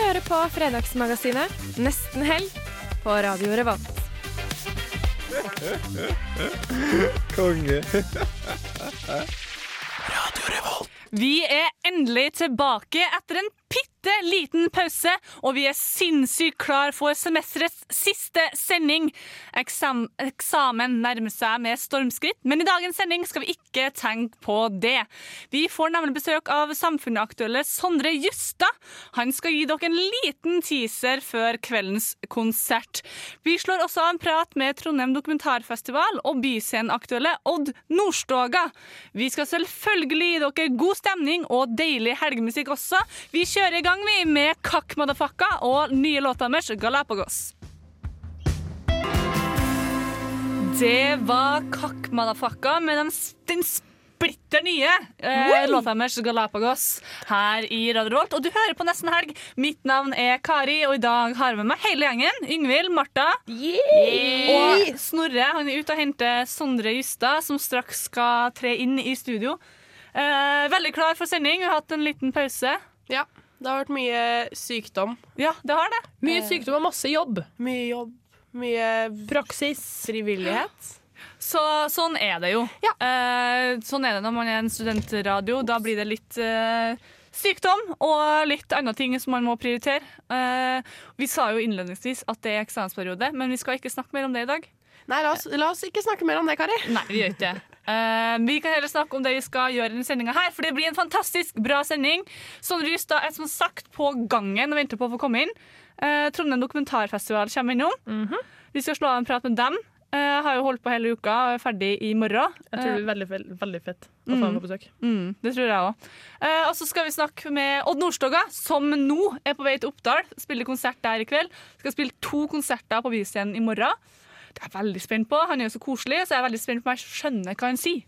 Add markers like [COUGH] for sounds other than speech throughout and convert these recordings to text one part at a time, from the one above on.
Hører på Fredagsmagasinet Nesten helg på Radio Revolt. Konge. Radio Revolt. Vi er endelig tilbake etter en bitte liten pause, og vi er sinnssykt klar for semesterets siste sending. Eksam eksamen nærmer seg med stormskritt, men i dagens sending skal vi ikke tenke på det. Vi får nemlig besøk av samfunnsaktuelle Sondre Justad. Han skal gi dere en liten teaser før kveldens konsert. Vi slår også av en prat med Trondheim Dokumentarfestival og bysceneaktuelle Odd Nordstoga. Vi skal selvfølgelig gi dere god stemning og deilig helgemusikk også. Vi kjører i gang vi med Kakk Madafakka og nye låta deres Galapagos. Det var Kakk Madafakka med den, den splitter nye eh, låta deres Galapagos her i Radio Revolt. Og du hører på Nesten Helg. Mitt navn er Kari, og i dag har jeg med meg hele gjengen. Yngvild, Martha og Snorre. Han er ute og henter Sondre Justad, som straks skal tre inn i studio. Eh, veldig klar for sending. Vi har hatt en liten pause. Ja. Det har vært mye sykdom. Ja, det har det. Mye sykdom og masse jobb. Mye jobb. Mye Praksis. frivillighet. Så sånn er det jo. Eh, sånn er det når man er en studentradio. Da blir det litt eh, sykdom og litt andre ting som man må prioritere. Eh, vi sa jo innledningsvis at det er eksamensperiode, men vi skal ikke snakke mer om det i dag. Nei, la oss, la oss ikke snakke mer om det, Kari. Nei, vi gjør ikke det. Eh, vi kan heller snakke om det vi skal gjøre i denne sendinga her, for det blir en fantastisk bra sending. Sondre Justad er som sagt på gangen og venter på å få komme inn. Uh, Trondheim Dokumentarfestival kommer innom. Vi skal slå av en prat med dem. Uh, har jo holdt på hele uka og er ferdig i morgen. Jeg tror det blir veldig, veldig, veldig fett å få ham på besøk. Mm, det tror jeg òg. og så skal vi snakke med Odd Nordstoga, som nå er på vei til Oppdal. Spiller konsert der i kveld. Skal spille to konserter på Byscenen i morgen. Det er jeg veldig spent på. Han er jo så koselig, så jeg er veldig spent på om jeg skjønner hva han sier.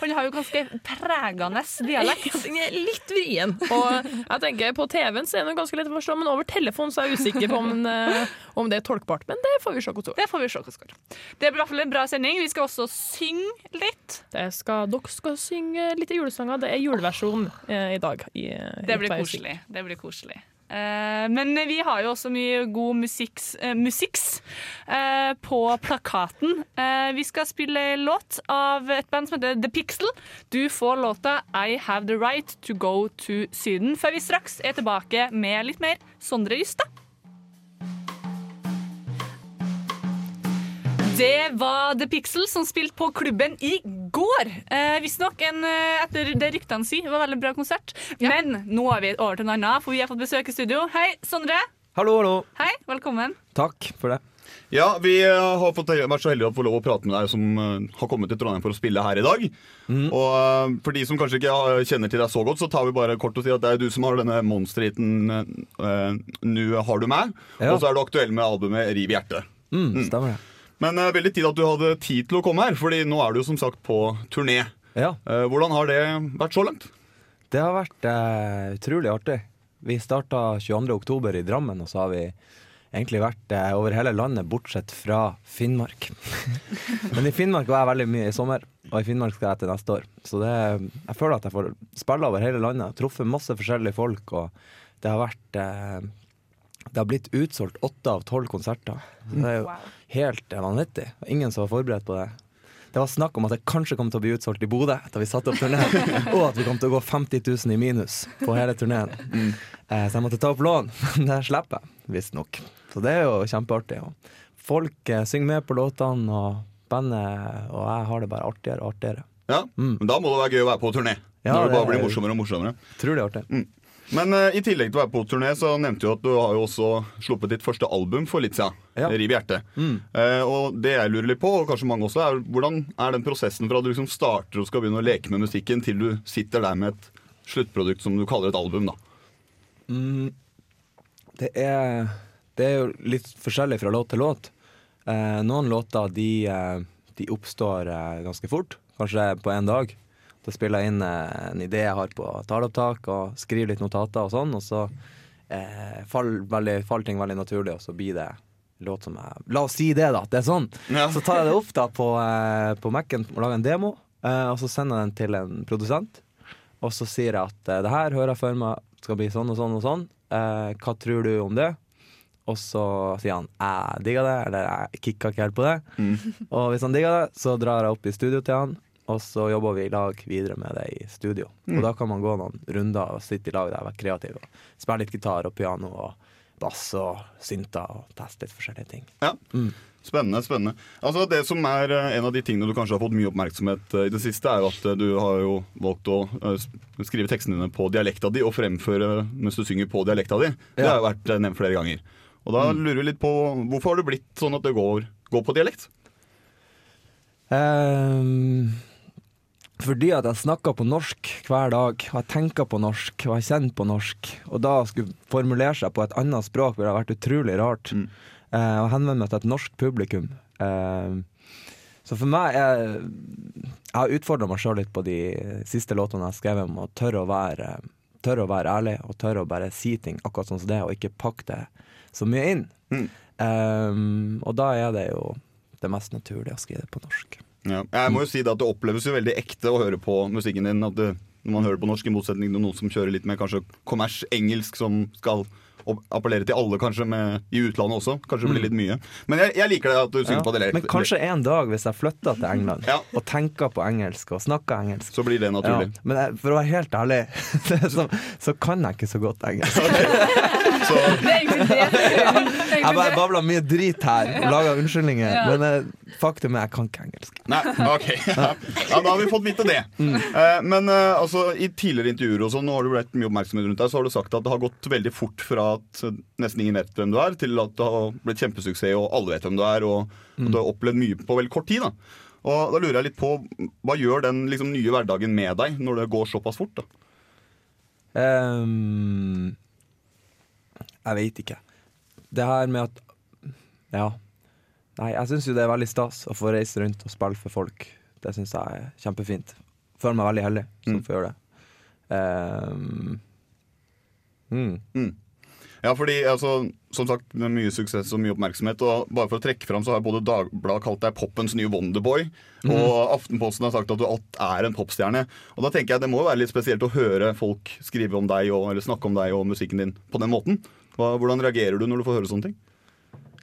Han har jo ganske pregende dialekt. Den er litt vrien. Og jeg tenker På TV-en så er den ganske lett å forstå, men over telefon så er jeg usikker på om, eh, om det er tolkbart. Men det får vi se hvordan det får vi se går. Det blir i hvert fall en bra sending. Vi skal også synge litt. Det skal, dere skal synge litt julesanger. Det er juleversjon eh, i dag. I, Det blir koselig. Det blir koselig. Eh, men vi har jo også mye god musikks, eh, musikks eh, på plakaten. Vi skal spille låt av et band som heter The Pixel. Du får låta I Have The Right To Go To Syden, før vi straks er tilbake med litt mer Sondre Justad. Det var The Pixel som spilte på klubben i går. Eh, Visstnok eh, etter det ryktene sier, var veldig bra konsert. Men nå er vi over til en annen, for vi har fått besøk i studio. Hei, Sondre. Hallo, hallo. Hei, velkommen. Takk for det. Ja, vi eh, har fått, vært så heldige å få lov å prate med deg som eh, har kommet til Trondheim for å spille her i dag. Og eh, for de som kanskje ikke har- kjenner til deg så godt, så tar vi bare kort og sier at det er du som har denne monsterhiten uh, Nu har du meg. Ja. Og så er du aktuell med albumet Riv hjertet. Mm, stemmer det. Men uh, veldig tid at du hadde tid til å komme her, Fordi nå er du jo som sagt på turné. Ja, Uh, hvordan har det vært så langt? det har vært uh, utrolig artig. Vi starta 22. oktober i Drammen, og så har vi egentlig vært uh, over hele landet, bortsett fra Finnmark. [LAUGHS] Men i Finnmark var jeg veldig mye i sommer, og i Finnmark skal jeg til neste år. Så det, jeg føler at jeg får spille over hele landet. Truffet masse forskjellige folk, og det har vært Det har blitt utsolgt åtte av tolv konserter. Det er jo helt eh, vanvittig. Ingen som var forberedt på det. Det var snakk om at det kanskje kom til å bli utsolgt i Bodø da vi satte opp turneen, [LAUGHS] og at vi kom til å gå 50 000 i minus på hele turneen. Mm. så jeg måtte ta opp lån, [LAUGHS] men det slipper jeg, visstnok. Så det er jo kjempeartig. Og folk eh, synger med på låtene, og bandet og jeg har det bare artigere og artigere. Ja, men Da må det være gøy å være på turné. Ja, når det bare blir er- morsommere og morsommere. Tror det er artig. Men uh, i tillegg til å være på turné, så nevnte du at du har jo også sluppet ditt første album for litt siden. Ja. Riv hjertet. Mm. Uh, og det jeg lurer litt på, og kanskje mange også, er hvordan er den prosessen fra du liksom starter og skal begynne å leke med musikken, til du sitter der med et sluttprodukt som du kaller et album, da? Mm, Det er, det er jo litt forskjellig fra låt til låt. Eh, noen låter de, eh, de oppstår eh, ganske fort, kanskje på én dag. Da spiller jeg inn eh, en idé jeg har på taleopptak, og skriver litt notater og sånn, og så eh, faller, veldig, faller ting veldig naturlig, og så blir det låt som jeg La oss si det, da. Det er sånn. Ja. Så tar jeg det opp da på, eh, på Mac-en og lager en demo, eh, og så sender jeg den til en produsent. Og så sier jeg at eh, det her hører jeg for meg skal bli sånn og sånn og sånn. Eh, hva tror du om det? Og så sier han jeg digger det, eller jeg kicka ikke helt på det. Og hvis han digger det, så drar jeg opp i studio til han, og så jobber vi i lag videre med det i studio. Og da kan man gå noen runder og sitte i lag der og være kreativ. Og spille litt gitar og piano og bass og synter og teste litt forskjellige ting. Ja. Spennende. spennende Altså Det som er eh, En av de tingene du kanskje har fått mye oppmerksomhet eh, i det siste, er jo at eh, du har jo valgt å skrive tekstene dine på dialekta di og fremføre mens du synger på dialekta di. Det Ja. har jo vært nevnt flere ganger. Og da lurer vi litt på Hvorfor har det blitt sånn at det går, går på dialekt? Ehm, fordi at jeg snakker på norsk hver dag, og jeg tenker på norsk, og jeg kjenner på norsk. Og da skulle formulere seg på et annet språk ville ha vært utrolig rart. Mm. Eh, og henvende meg til et norsk publikum. Eh, så for meg er Jeg har utfordra meg sjøl litt på de siste låtene jeg har skrevet om å tørre å være Tørre å være ærlig og tørre å bare si ting akkurat sånn som det, og ikke pakke det så mye inn. Mm. Um, og da er det jo det mest naturlige å skrive det på norsk. Ja. Jeg må jo si det at det oppleves jo veldig ekte å høre på musikken din. At det, når man hører på norsk, i motsetning til noen som kjører litt mer kanskje kommers engelsk, som skal appellere til alle, kanskje med, i utlandet også. Kanskje det blir litt mye. Men jeg, jeg liker det at du synger Mm. Ja, på dialekt. Men kanskje en dag, hvis jeg flytter til England Ja. og tenker på engelsk og snakker engelsk Så blir det naturlig. Ja, Men jeg, for å være helt ærlig, [LAUGHS] så, så kan jeg ikke så godt engelsk. [LAUGHS] Så, Det er egentlig det. Det Jeg bare det. babler mye drit her og lager unnskyldninger, Ja. men eh, faktum er jeg kan ikke engelsk. nei, ok. Ja. [LAUGHS] ja, da har vi fått vite det. Mm. Eh, men eh, altså, i tidligere intervjuer og sånn, nå har du blitt mye oppmerksomhet rundt deg, så har du sagt at det har gått veldig fort fra at nesten ingen vet hvem du er, til at det har blitt kjempesuksess, og alle vet hvem du er, og, Mm. og du har opplevd mye på veldig kort tid. da. Og da lurer jeg litt på, Hva gjør den liksom, nye hverdagen med deg når det går såpass fort? da? Um, jeg veit ikke. Det her med at Ja. Nei, jeg syns jo det er veldig stas å få reise rundt og spille for folk. Det syns jeg er kjempefint. Føler meg veldig heldig som Mm. får gjøre det. Um, mm. Ja, fordi altså, som sagt, med mye suksess og mye oppmerksomhet. Og bare for å trekke fram, så har både Dagbladet kalt deg poppens nye Wonderboy. Og Aftenposten har sagt at du alt er en popstjerne. Og da tenker jeg det må være litt spesielt å høre folk skrive om deg og, eller snakke om deg og musikken din på den måten. Hvordan reagerer du når du får høre sånne ting?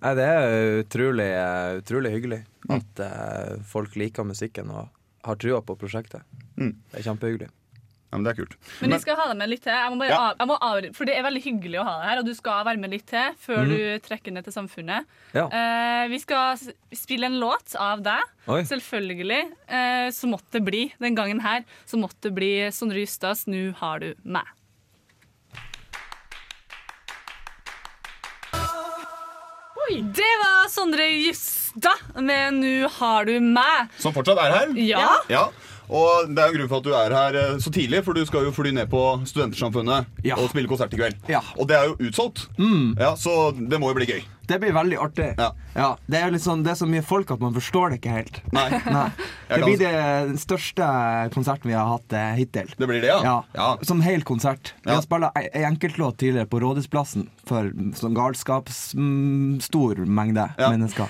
Nei, det er utrolig, utrolig hyggelig at eh, folk liker musikken og har trua på prosjektet. Mm. Det er kjempehyggelig. Ja, men det er kult. Men vi skal ha deg med litt til. Jeg må bare Ja. av, jeg må av, for det er veldig hyggelig å ha deg her, og du skal være med litt til før mm. du trekker ned til Samfunnet. Ja. Eh, vi skal spille en låt av deg. Oi. Selvfølgelig. Eh, så måtte det bli den gangen her. Så måtte det bli Sondre Justads 'Nu har du meg'. Det var Sondre Justad med 'Nu har du meg'. Som fortsatt er her? Ja. Ja, og det er en grunn for at du er her eh, så tidlig, for du skal jo fly ned på Studentersamfunnet Ja. og spille konsert i kveld. Ja. Og det er jo utsolgt, ja, så det må jo bli gøy. Det blir veldig artig. Ja. Det, er sånn, det er så mye folk at man forstår det ikke helt. Nei. Nei. [LAUGHS] Det blir det, den største konserten vi har hatt eh, hittil. Det blir det, ja? Ja, Som hel konsert. Vi har spilt ei ei enkeltlåt tidligere på Rådhusplassen for sånn galskapsstor mengde Ja. mennesker.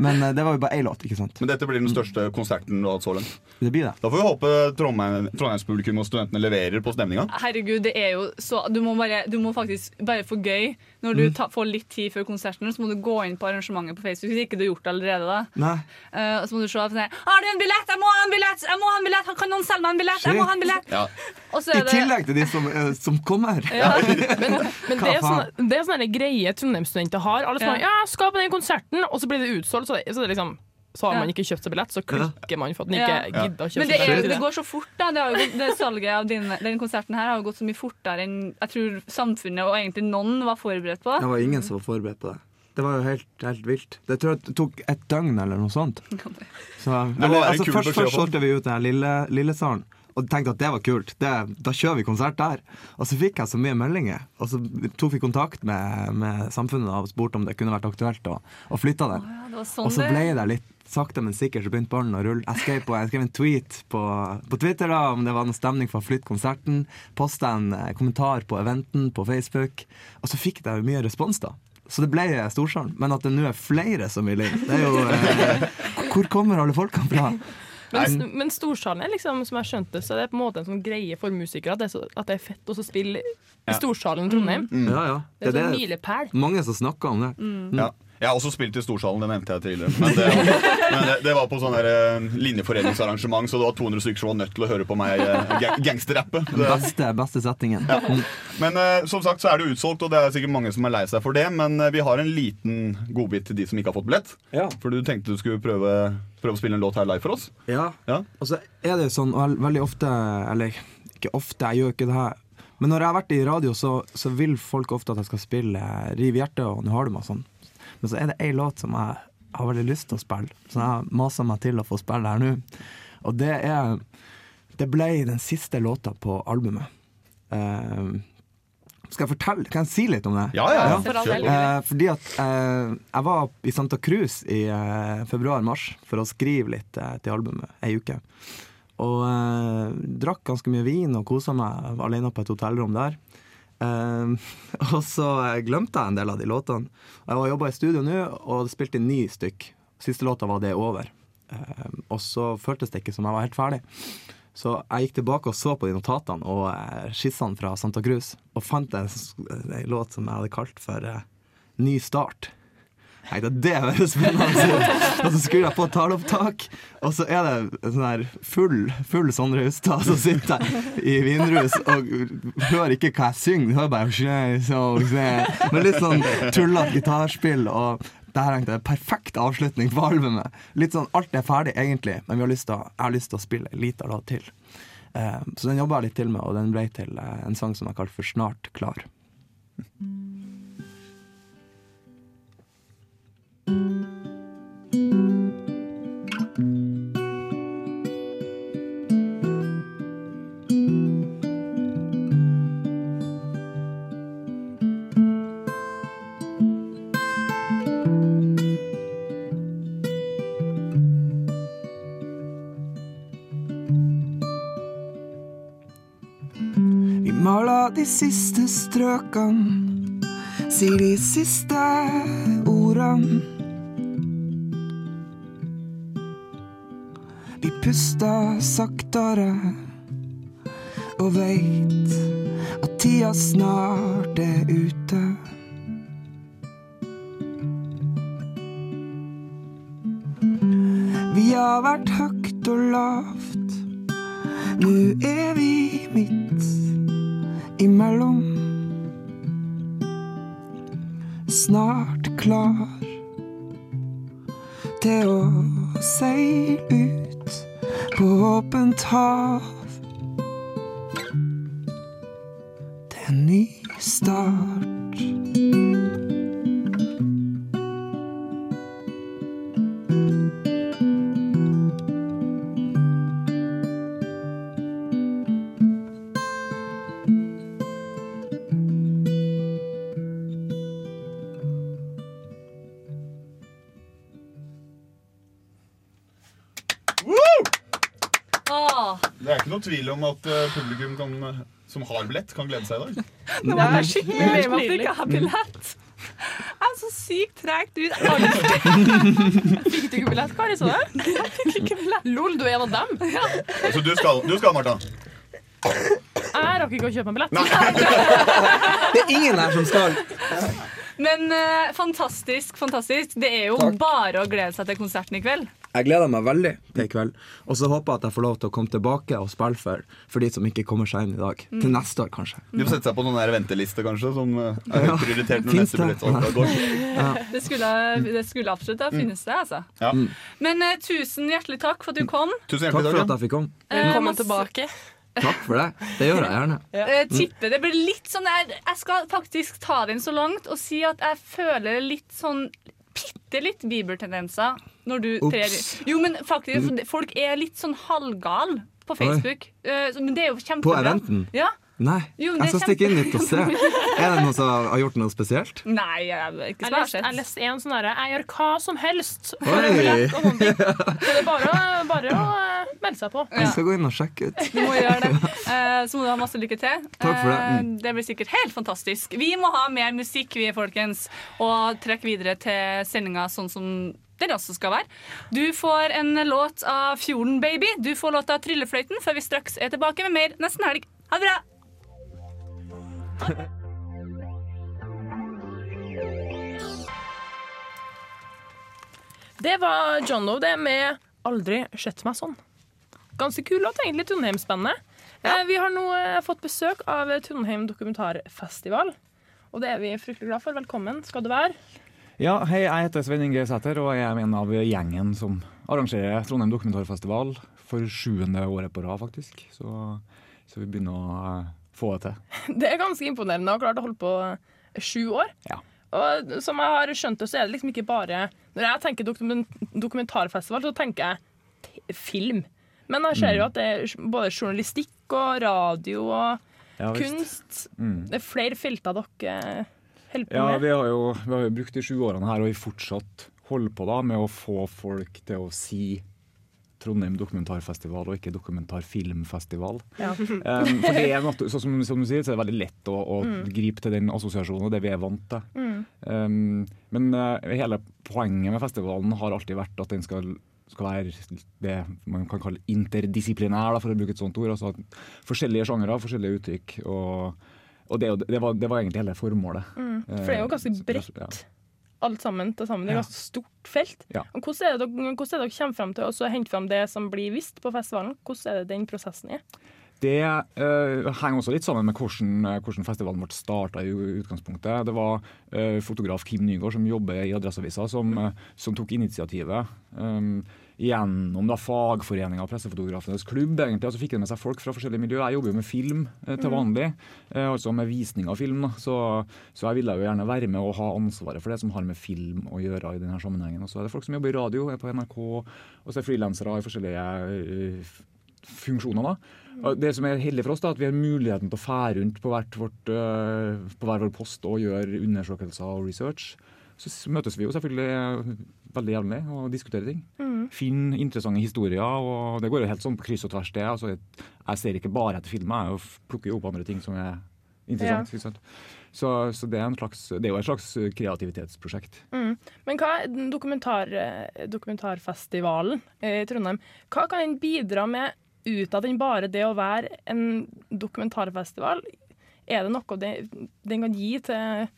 Men eh, det var jo bare én låt, ikke sant? Men dette blir den største konserten du har hatt så langt. Det blir det. Da får vi håpe Trondheim, Trondheimspublikum og studentene leverer på stemninga. Herregud, det er jo så Du må, bare, du må faktisk bare få gøy. Når du ta, får litt tid før konserten, så må du gå inn på arrangementet på Facebook. Hvis ikke du har gjort det allerede, da. Nei. Uh, så må du se sånn Har du en billett? Jeg må ha en billett! Jeg må ha en billett! Kan noen selge meg en billett? Jeg må ha en billett! Ja. Og så I er det tillegg til de som, uh, som kommer. [LAUGHS] Ja. [LAUGHS] Men, men det er sånne, det er sånne greie Trondheim-studenter har. Alle som Ja. har, ja, skal på den konserten, og så blir det utsolgt. Så, det, så, det er liksom, så har man ikke kjøpt seg billett, så klikker man for at man Ja. ikke gidder å kjøpe Men det, seg er, det går så fort, da. Det, har jo, det salget av din, den konserten her har jo gått så mye fortere enn jeg tror samfunnet og egentlig noen var forberedt på. Det var ingen som var forberedt på det. Det var jo helt, helt vilt. Det tror jeg tok et døgn eller noe sånt. [LAUGHS] Så, eller, altså, først, først solgte vi ut den lille, Lillesalen, Og tenkte at det var kult. Det, da kjører vi konsert der. Og så fikk jeg så mye meldinger. Og så tok vi kontakt med, med samfunnet og spurte om det kunne vært aktuelt å, å flytte var sånn og så ble det litt sakte, men sikkert så begynte ballen å rulle. Jeg skrev, på, jeg skrev en tweet på, på Twitter da, om det var noe stemning for å flytte konserten. Posta en eh, kommentar på eventen på Facebook. Og så fikk jeg jo mye respons, da. Så det ble Storsalen. Men at det nå er flere som vil inn, det er jo eh, Hvor kommer alle folkene fra? Men, men Storsalen er liksom, som jeg skjønte, så det er på en måte en sånn greie for musikere at det er, så, at det er fett å spille i Storsalen i Trondheim. Ja, ja. Det er Det er sånn det. milepæl. Mange som snakker om det. Ja. Jeg har også spilt i Storsalen, det nevnte jeg tidligere. Men det, men det, det var på sånn eh, linjeforeningsarrangement, så det var 200 stykker som var nødt til å høre på meg eh, gangsterrappe. [LAUGHS] Beste, beste settingen. Ja. Men uh, som sagt så er det utsolgt, og det er sikkert mange som er lei seg for det. Men vi har en liten godbit til de som ikke har fått billett. Ja. For du tenkte du skulle prøve, prøve å spille en låt her live for oss. Ja. Ja. Og så er det jo sånn vel- veldig ofte Eller ikke ofte, jeg gjør ikke det her. Men når jeg har vært i radio, så, så vil folk ofte at jeg skal spille Riv hjertet og Nå har du meg sånn. Men så er det ei låt som jeg har veldig lyst til å spille, så jeg maser meg til å få spille her nå. Og det er Det ble den siste låta på albumet. Uh, skal jeg fortelle? Kan jeg si litt om det? Ja, ja, ja. For. Eh, fordi at eh, jeg var i Santa Cruz i eh, februar-mars for å skrive litt eh, til albumet ei uke. Og eh, drakk ganske mye vin og kosa meg alene på et hotellrom der. Eh, [LAUGHS] og så glemte jeg en del av de låtene. Jeg var jobba i studio nå og spilte ni stykk. Siste låta var det over. Eh, og så føltes det ikke som jeg var helt ferdig. Så jeg gikk tilbake og så på de notatene og eh, skissene fra Santa Cruz, og fant en, en låt som jeg hadde kalt for uh, Ny start. Tenkte det høres spennende. Og så skrur jeg på taleopptak, og så er det en sånn her full, full Sondre Hustad som sitter i vinrus og hører ikke hva jeg synger. Hører bare Men. Litt sånn tullete gitarspill. Og det her tenkte jeg perfekt avslutning på albumet. Litt sånn, Alt er ferdig egentlig, men har å, jeg har lyst til å spille en liten låt til. Eh, så den jobba jeg litt til med, og den ble til eh, en sang som jeg kalte for Snart klar. Vi de siste strøkene, sier de siste ordene. Vi puster saktere og veit at tida snart er ute. Kan glede seg i dag. det var skikkelig lei meg for ikke ikke ha billett. Jeg er så sykt tregt ut. [LAUGHS] Fikk du ikke billett, Kari? Så det? Jeg fikk ikke billett. Lol, du er en av dem. Så du skal, du skal Martha. Jeg rakk ikke å kjøpe meg billett. [LAUGHS] Det er ingen her som skal. Men eh, fantastisk, fantastisk. Det er jo Takk. bare å glede seg til konserten i kveld. Jeg gleder meg veldig til i kveld. Og så håper jeg at jeg får lov til å komme tilbake og spille for, for de som ikke kommer seg inn i dag. Til neste år, kanskje. De får sette seg på noen der venteliste, kanskje, som eh, er Ja. prioritert når neste det? billettsalg går. [LAUGHS] Det skulle, det skulle absolutt ha finnes det, altså. Ja. Men eh, tusen hjertelig takk for at du kom. Tusen Takk hjertelig for at jeg fikk komme. Eh, Velkommen masse- tilbake. Takk for det. Det gjør jeg gjerne. Jeg tipper det blir litt sånn jeg, jeg skal faktisk ta den så langt og si at jeg føler litt sånn Bitte litt Bieber-tendenser når du Ups. trer Jo, men faktisk, folk er litt sånn halvgal på Facebook. Uh, men det er jo kjempebra. På eventen? Ja. Nei, Jo, jeg skal stikke inn litt og se. Er det noen som har gjort noe spesielt? Nei, jeg, har ikke spesielt. jeg har lest sett. jeg leste en sånn derre 'jeg gjør hva som helst'. For Oi. billett og sånne ting. [LAUGHS] Så det er bare, bare å eh, melde seg på. Jeg skal gå inn og sjekke ut. Du må gjøre det. [LAUGHS] Eh, så må du ha masse lykke til. Takk for det. Eh, Mm. det blir sikkert helt fantastisk. Vi må ha mer musikk, vi, folkens. Og trekke videre til sendinga sånn som den også skal være. Du får en låt av Fjorden Baby. Du får låt av Tryllefløyten før vi straks er tilbake med mer nesten helg. Ha det bra! Det var John Doe, det med 'Aldri sett meg sånn'. Ganske kul låt, egentlig. Trondheimsbandet. Ja. Eh, Vi har nå eh, fått besøk av Trondheim dokumentarfestival. Og det er vi fryktelig glad for. Velkommen skal du være. Ja, hei, jeg heter Svein Inge Sæther, og jeg er en av gjengen som arrangerer Trondheim dokumentarfestival for sjuende året på rad, faktisk. Så, så vi begynner å eh, få det til. [LAUGHS] Det er ganske imponerende å ha klart å holde på eh, sju år. Ja. Og som jeg har skjønt det, så er det liksom ikke bare Når jeg tenker dokumentarfestival, så tenker jeg film. Men jeg ser jo Mm. at det er både journalistikk og radio og Ja, kunst. Mm. Det er flere felter dere holder på Ja, med. vi har jo vi har jo brukt de sju årene her, og vi fortsatt holder på da med å få folk til å si Trondheim dokumentarfestival og ikke dokumentarfilmfestival. Ja. [LAUGHS] Um, for det er natu- så som, som du sier, så er det veldig lett å, å Mm. gripe til den assosiasjonen og det vi er vant til. Mm. Um, men uh, hele poenget med festivalen har alltid vært at den skal, skal være det man kan kalle interdisiplinær, da, for å bruke et sånt ord. Altså forskjellige sjangere, forskjellige uttrykk. Og, og det, det, var, det var egentlig hele formålet. Mm. For det er jo ganske Eh, bredt. Ja. Alt sammen til sammen. Det er et ganske stort felt. Ja. Hvordan er det hvordan er det dere kommer frem til å hente frem det som blir vist på festivalen? Hvordan er det den prosessen er? Det uh, henger også litt sammen med hvordan, eh, hvordan festivalen ble starta i utgangspunktet. Det var uh, fotograf Kim Nygaard som jobber i Adresseavisa, som, uh, som tok initiativet. Um, gjennom da fagforeninga og Pressefotografenes klubb. egentlig, altså fikk det med seg folk fra forskjellige miljøer. Jeg jobber jo med film eh, til Mhm. vanlig, eh, altså med visning av film. Da. Så, så jeg ville jo gjerne være med og ha ansvaret for det som har med film å gjøre i denne sammenhengen. Og så er det folk som jobber i radio, er på NRK, og så er frilansere i forskjellige uh, funksjoner. da. Det som er heldig for oss, da, at vi har muligheten til å fære rundt på, hvert vårt, uh, på hver vår post og gjøre undersøkelser og research. Så møtes vi jo selvfølgelig øh, veldig jevnlig og diskuterer ting. Mm. Finner interessante historier, og det går jo helt sånn på kryss og tvers. det. Altså, jeg, ser ikke bare etter film, jeg plukker jo opp andre ting som er interessant. Ja. Så, så det, er en slags, det er jo et slags kreativitetsprosjekt. Mm. Men hva dokumentar, eh, dokumentarfestivalen eh, i Trondheim? Hva kan den bidra med utad enn bare det å være en dokumentarfestival? Er det noe det, den kan gi til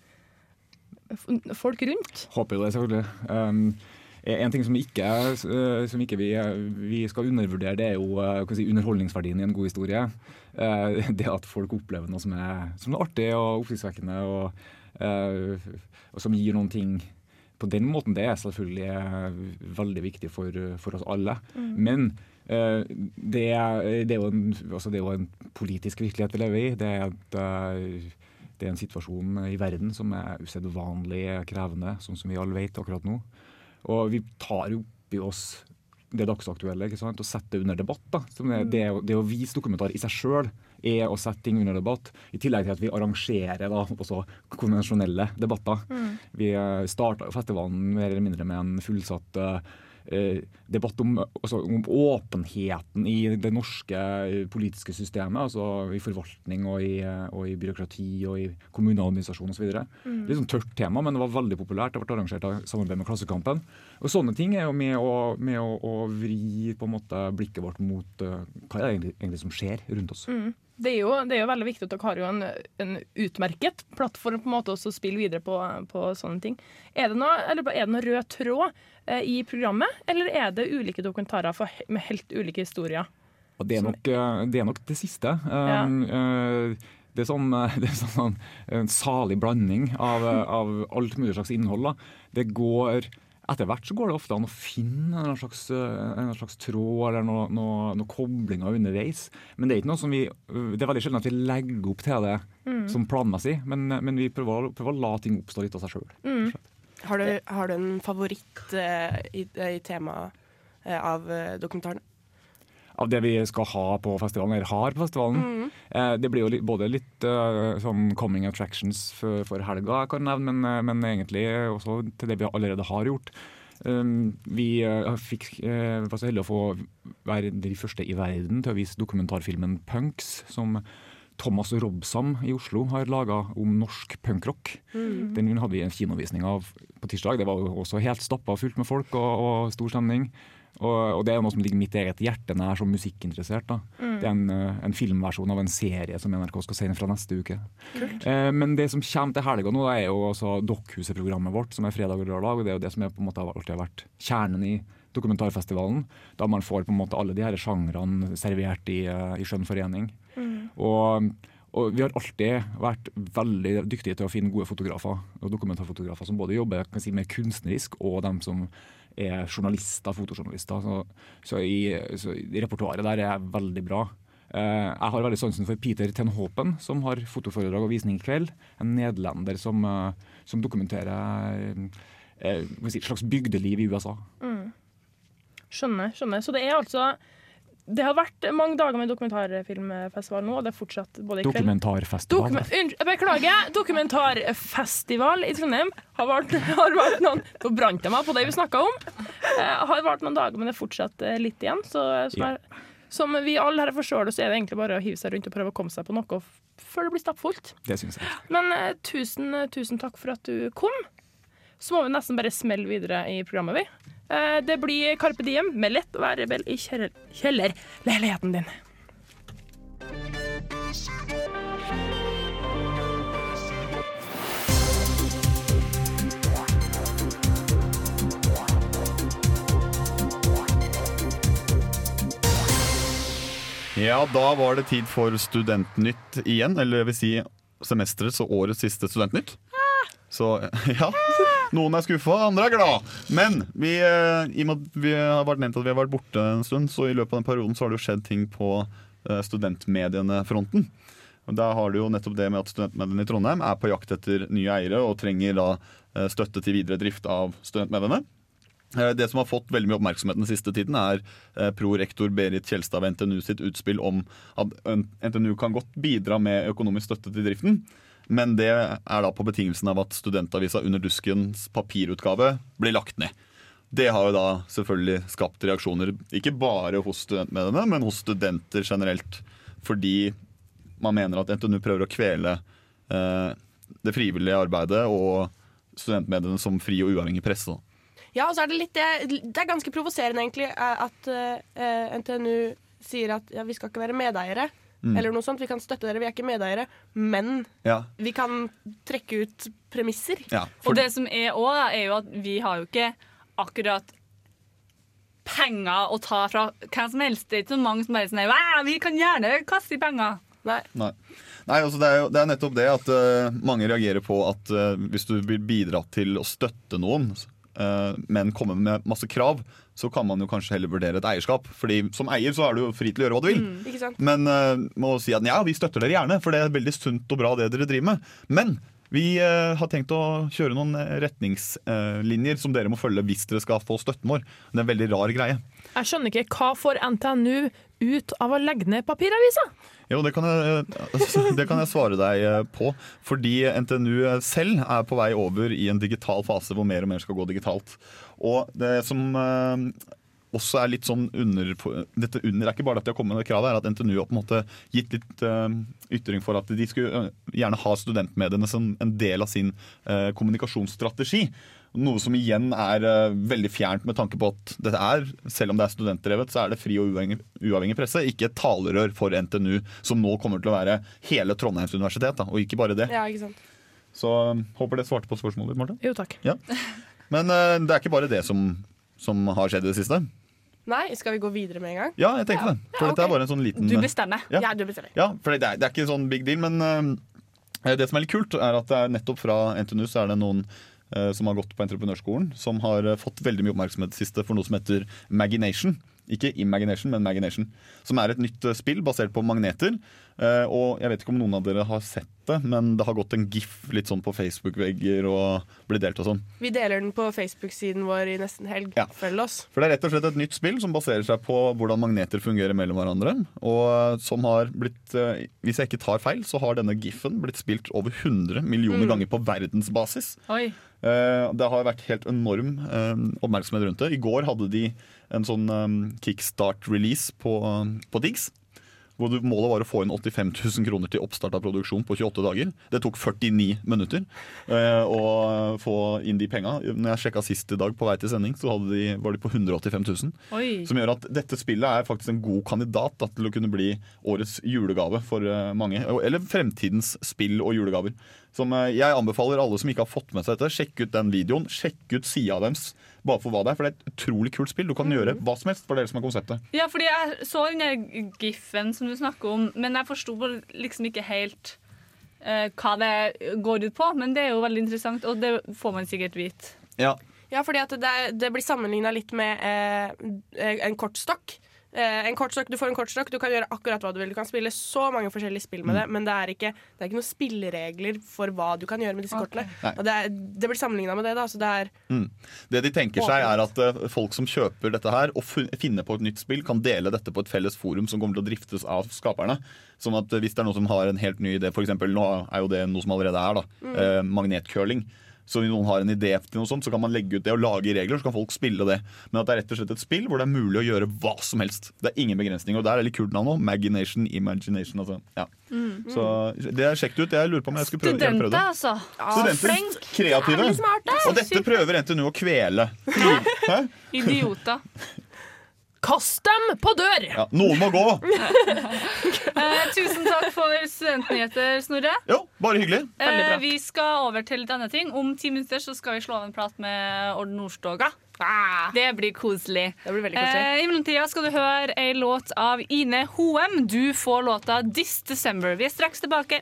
folk rundt? Håper jo det, selvfølgelig. Um, en ting som ikke, eh, som ikke vi, vi skal undervurdere, det er jo eh, si, underholdningsverdien i en god historie. Eh, [LAUGHS] det at folk opplever noe som er, som er artig og oppsiktsvekkende, og, eh, og som gir noen ting på den måten, det er selvfølgelig eh, veldig viktig for, for oss alle. Mm. Men eh, det, er, det, er en, altså det er jo en politisk virkelighet vi lever i. Det er, et, eh, det er en situasjon i verden som er usedvanlig krevende, sånn som vi alle vet akkurat nå. Og vi tar jo opp i oss det dagsaktuelle ikke sant? og setter det under debatt. Da. Som det, det, det å vise dokumentar i seg sjøl er å sette ting under debatt, i tillegg til at vi arrangerer da, også konvensjonelle debatter. Mm. Vi starta festivalen mer eller mindre med en fullsatt eh, eh, debatt om, altså, om åpenheten i det norske eh, politiske systemet, altså i forvaltning og i, eh, og i byråkrati og i kommuneadministrasjon osv. Mm. Litt sånn tørt tema, men det var veldig populært. Det ble arrangert av samarbeid med Klassekampen. Og Sånne ting er jo med å, med å, å vri på en måte blikket vårt mot uh, hva er det egentlig, egentlig som skjer rundt oss. Mm. Det, er jo, det er jo veldig viktig at dere har jo en, en utmerket plattform på en måte også å spille videre på, på sånne ting. Er det noe, eller er det noe rød tråd eh, i programmet, eller er det ulike dokumentarer for, med helt ulike historier? Og det er nok eh, det, er nok det siste. Um, eh, det er sånn, eh, [LAUGHS] det er sånn en salig blanding av, eh, av alt mulig slags innhold. Da. Det går etter hvert så går det ofte an å finne en slags, eh, en slags tråd eller noen noe, noe koblinger underveis. Men det er ikke noe som vi, det er veldig sjelden at vi legger opp til det Mm. som planmessig. Men, men vi prøver, prøver å la ting oppstå litt av seg sjøl. Mm. Har, du, har du en favoritt eh, i, i temaet eh, av eh, dokumentaren? Av det vi skal ha på festivalen, eller har på festivalen. Mm. Eh, det blir jo li både litt uh, sånn coming attractions for, for helga, jeg kan nevne, men, eh, men egentlig også til det vi allerede har gjort. Um, vi uh, fikk, uh, var så heldige å få være de første i verden til å vise dokumentarfilmen 'Punks', som Thomas Robsam i Oslo har laga om norsk punkrock. Mm. Den hadde vi en kinovisning av på tirsdag. Det var også helt stappa fullt med folk og, og stor stemning. Og, og det er noe som ligger mitt eget hjerte nær som musikkinteressert. da. Mm. Det er en, eh, en filmversjon av en serie som NRK skal sende fra neste uke. Kult. Eh, men det som kommer til helga nå, er jo altså Dokkhuset-programmet vårt, som er fredag og lørdag. og Det er jo det som er på en måte alltid har vært kjernen i dokumentarfestivalen. Da man får på en måte alle de her sjangrene servert i, eh, i skjønn forening. Mm. Og, og vi har alltid vært veldig dyktige til å finne gode fotografer og dokumentarfotografer som både jobber kan si, med kunstnerisk, og dem som er journalister, fotojournalister. Så, så, i, så repertoaret der er veldig bra. Uh, jeg har veldig sansen for Peter Ten Hopen, som har fotoforedrag og visning i kveld. En nederlender som, uh, som dokumenterer uh, si, et slags bygdeliv i USA. Mm. Skjønner. skjønner. Så det er altså Det har vært mange dager med dokumentarfilmfestival nå, og det er fortsatt både i kveld Dokumentarfestival. Dokumen Unnskyld, jeg beklager. Dokumentarfestival i Trondheim har vært, har vært noen Nå brant jeg meg på det vi snakka om. Eh, har vart noen dager, men det er fortsatt eh, litt igjen. Så, som, Ja. er, som vi alle her forstår det, så er det egentlig bare å hive seg rundt og prøve å komme seg på noe før det blir stappfullt. Det syns jeg. Men eh, tusen, tusen takk for at du kom. Så må vi nesten bare smelle videre i programmet, vi. Eh, det blir Carpe Diem med lett å være rebell i kjeller- kjellerleiligheten din. Ja, da var det tid for Studentnytt igjen. Eller jeg vil si semesterets og årets siste Studentnytt. Så [LAUGHS] ja. Noen er skuffa, andre er glad. Men vi, eh, i og med at vi har vært nevnt at vi har vært borte en stund, så i løpet av den perioden så har det jo skjedd ting på eh, studentmediene-fronten. Da har du jo nettopp det med at Studentmediene i Trondheim er på jakt etter nye eiere og trenger da eh, støtte til videre drift av studentmediene. Eh, Det som har fått veldig mye oppmerksomhet den siste tiden, er eh, prorektor Berit Kjelstad ved NTNU sitt utspill om at NTNU kan godt bidra med økonomisk støtte til driften. Men det er da på betingelsen av at studentavisa Under duskens papirutgave blir lagt ned. Det har jo da selvfølgelig skapt reaksjoner, ikke bare hos studentmediene, men hos studenter generelt. Fordi man mener at NTNU prøver å kvele eh, det frivillige arbeidet og studentmediene som fri og uavhengig presse. Ja, og så er det litt Det, det er ganske provoserende, egentlig, eh, at uh, NTNU sier at ja, vi skal ikke være medeiere. Mm. Eller noe sånt. Vi kan støtte dere, vi er ikke medeiere. Men Ja. vi kan trekke ut premisser. Ja, Og det som er òg, er jo at vi har jo ikke akkurat penger å ta fra hvem som helst. Det er ikke så mange som bare sånn Vi kan gjerne kaste i penger. Nei. Nei. Nei, altså det, er jo, det er nettopp det at uh, mange reagerer på at uh, hvis du vil bidra til å støtte noen, eh, men komme med masse krav, så kan man jo kanskje heller vurdere et eierskap. Fordi som eier så er du jo fri til å gjøre hva du vil. Mm, ikke sant? Men uh, må si at ja, vi støtter dere gjerne, for det er veldig sunt og bra det dere driver med. Men vi uh, har tenkt å kjøre noen eh, retningslinjer som dere må følge hvis dere skal få støtten vår. Det er en veldig rar greie. Jeg skjønner ikke, hva får NTNU ut av å legge ned papiravisa? Jo, det kan, jeg, [LAUGHS] det kan jeg svare deg eh, på. Fordi NTNU selv er på vei over i en digital fase hvor mer og mer skal gå digitalt. Og det som eh, også er litt sånn under Dette under er ikke bare at de har kommet med kravet, er at NTNU har på en måte gitt litt eh, ytring for at de skulle eh, gjerne ha studentmediene som en del av sin eh, kommunikasjonsstrategi. Noe som igjen er eh, veldig fjernt med tanke på at dette er, selv om det er studentdrevet, så er det fri og uavhengig, uavhengig presse, ikke et talerør for NTNU, som nå kommer til å være hele Trondheims universitet, da, og ikke bare det. Ja, ikke sant. Så um, håper det svarte på spørsmålet ditt, Marte. Jo, takk. Ja. Men uh, det er ikke bare det som, som har skjedd i det siste. Nei, skal vi gå videre med en gang? Ja, jeg tenkte det. For Ja, dette er bare en sånn liten Du bestemmer. Ja. Ja, du bestemmer. Ja, for det er, det er ikke sånn big deal, men uh, det som er litt kult, er at det er nettopp fra NTNU så er det noen eh, som har gått på entreprenørskolen, som har eh, fått veldig mye oppmerksomhet siste for noe som heter Magination. Ikke Imagination, men Magination. Som er et nytt eh, spill basert på magneter. Eh, og jeg vet ikke om noen av dere har sett det, men det har gått en gif litt sånn på Facebook-vegger og blitt delt og sånn. Vi deler den på Facebook-siden vår i nesten helg. Ja. Følg oss. For det er rett og slett et nytt spill som baserer seg på hvordan magneter fungerer mellom hverandre. Og som har blitt, eh, hvis jeg ikke tar feil, så har denne gifen blitt spilt over 100 millioner Mm. ganger på verdensbasis. Oi. Eh, Det har vært helt enorm oppmerksomhet rundt det. I går hadde de en sånn kickstart-release på, på Diggs. Hvor målet var å få inn 85 000 kroner til oppstart av produksjon på 28 dager. Det tok 49 minutter eh, å få inn de penga. Når jeg sjekka sist i dag på vei til sending, så de, var de på 185 000. Oi. Som gjør at dette spillet er faktisk en god kandidat da, til å kunne bli årets julegave for eh, mange. Eller fremtidens spill og julegaver. Som eh, Jeg anbefaler alle som ikke har fått med seg dette, sjekk ut den videoen. Sjekk ut sida deres bare for hva det er. For det er et utrolig kult spill. Du kan gjøre hva som helst. for det som er konseptet. Ja, fordi jeg så den der giffen som du snakker om, men jeg forsto liksom ikke helt uh, hva det går ut på. Men det er jo veldig interessant, og det får man sikkert vite. Ja. Ja, fordi at det, det blir sammenligna litt med uh, en kortstokk. Eh, en kortstokk, Du får en kortstokk, du kan gjøre akkurat hva du vil. Du kan spille så mange forskjellige spill med Mm. det, men det er ikke, det er ikke noen spilleregler for hva du kan gjøre med disse kortene. Nei. Og det, er, det blir sammenligna med det, da. Så det er Mm. Det de tenker seg er at uh, folk som kjøper dette her og finner på et nytt spill, kan dele dette på et felles forum som kommer til å driftes av skaperne. Sånn at eh, hvis det er noen som har en helt ny idé, f.eks. nå er jo det noe som allerede er, da, Mm. Uh, magnetcurling. Så hvis noen har en idé til noe sånt, så kan man legge ut det og lage regler, så kan folk spille det. Men at det er rett og slett et spill hvor det er mulig å gjøre hva som helst. Det er ingen begrensninger. Og der er litt kult navn òg. Magination, imagination. Altså. Ja. Mm. Så det er sjekket ut. Jeg lurer på om jeg skulle prøve, prøve Studenter, det. altså. Studenter, kreative. Det smart, det. Og dette prøver NTNU å kvele. Idioter. Kast dem på dør! Ja, noen må gå! [LAUGHS] Eh, tusen takk for studentnyheter, Snorre. Jo, bare hyggelig. Eh, vi skal over til litt andre ting. Om ti minutter så skal vi slå av en prat med Odd Nordstoga. Det blir koselig. Det veldig koselig. Eh, I mellomtida skal du høre ei låt av Ine Hoem. Du får låta 'This December'. Vi er straks tilbake.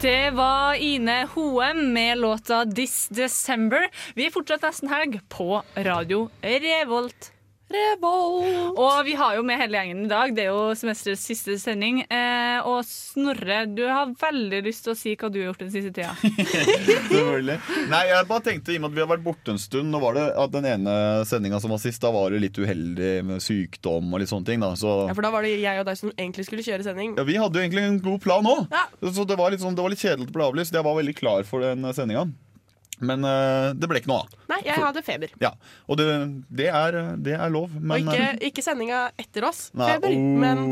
Det var Ine Hoem med låta 'This December'. Vi er fortsatt nesten helg på Radio Revolt. Revolt. Og vi har jo med hele gjengen i dag. Det er jo semesterets siste sending. Eh, og Snorre, du har veldig lyst til å si hva du har gjort den siste tida. [LAUGHS] Selvfølgelig. Nei, jeg bare tenkte i og med at vi har vært borte en stund Nå var det at Den ene sendinga som var sist, da var det litt uheldig med sykdom og litt sånne ting. da Så Ja, for da var det jeg og deg som egentlig skulle kjøre sending. ja, Vi hadde jo egentlig en god plan òg. Så det var, litt sånn, det var litt kjedelig å bli avlyst. Jeg var veldig klar for den sendinga. Men uh, det ble ikke noe av. Nei, jeg hadde feber. Ja, Og det, det, er, det er lov. Men, og ikke, eh, ikke sendinga etter oss. Nei, feber. oh. Men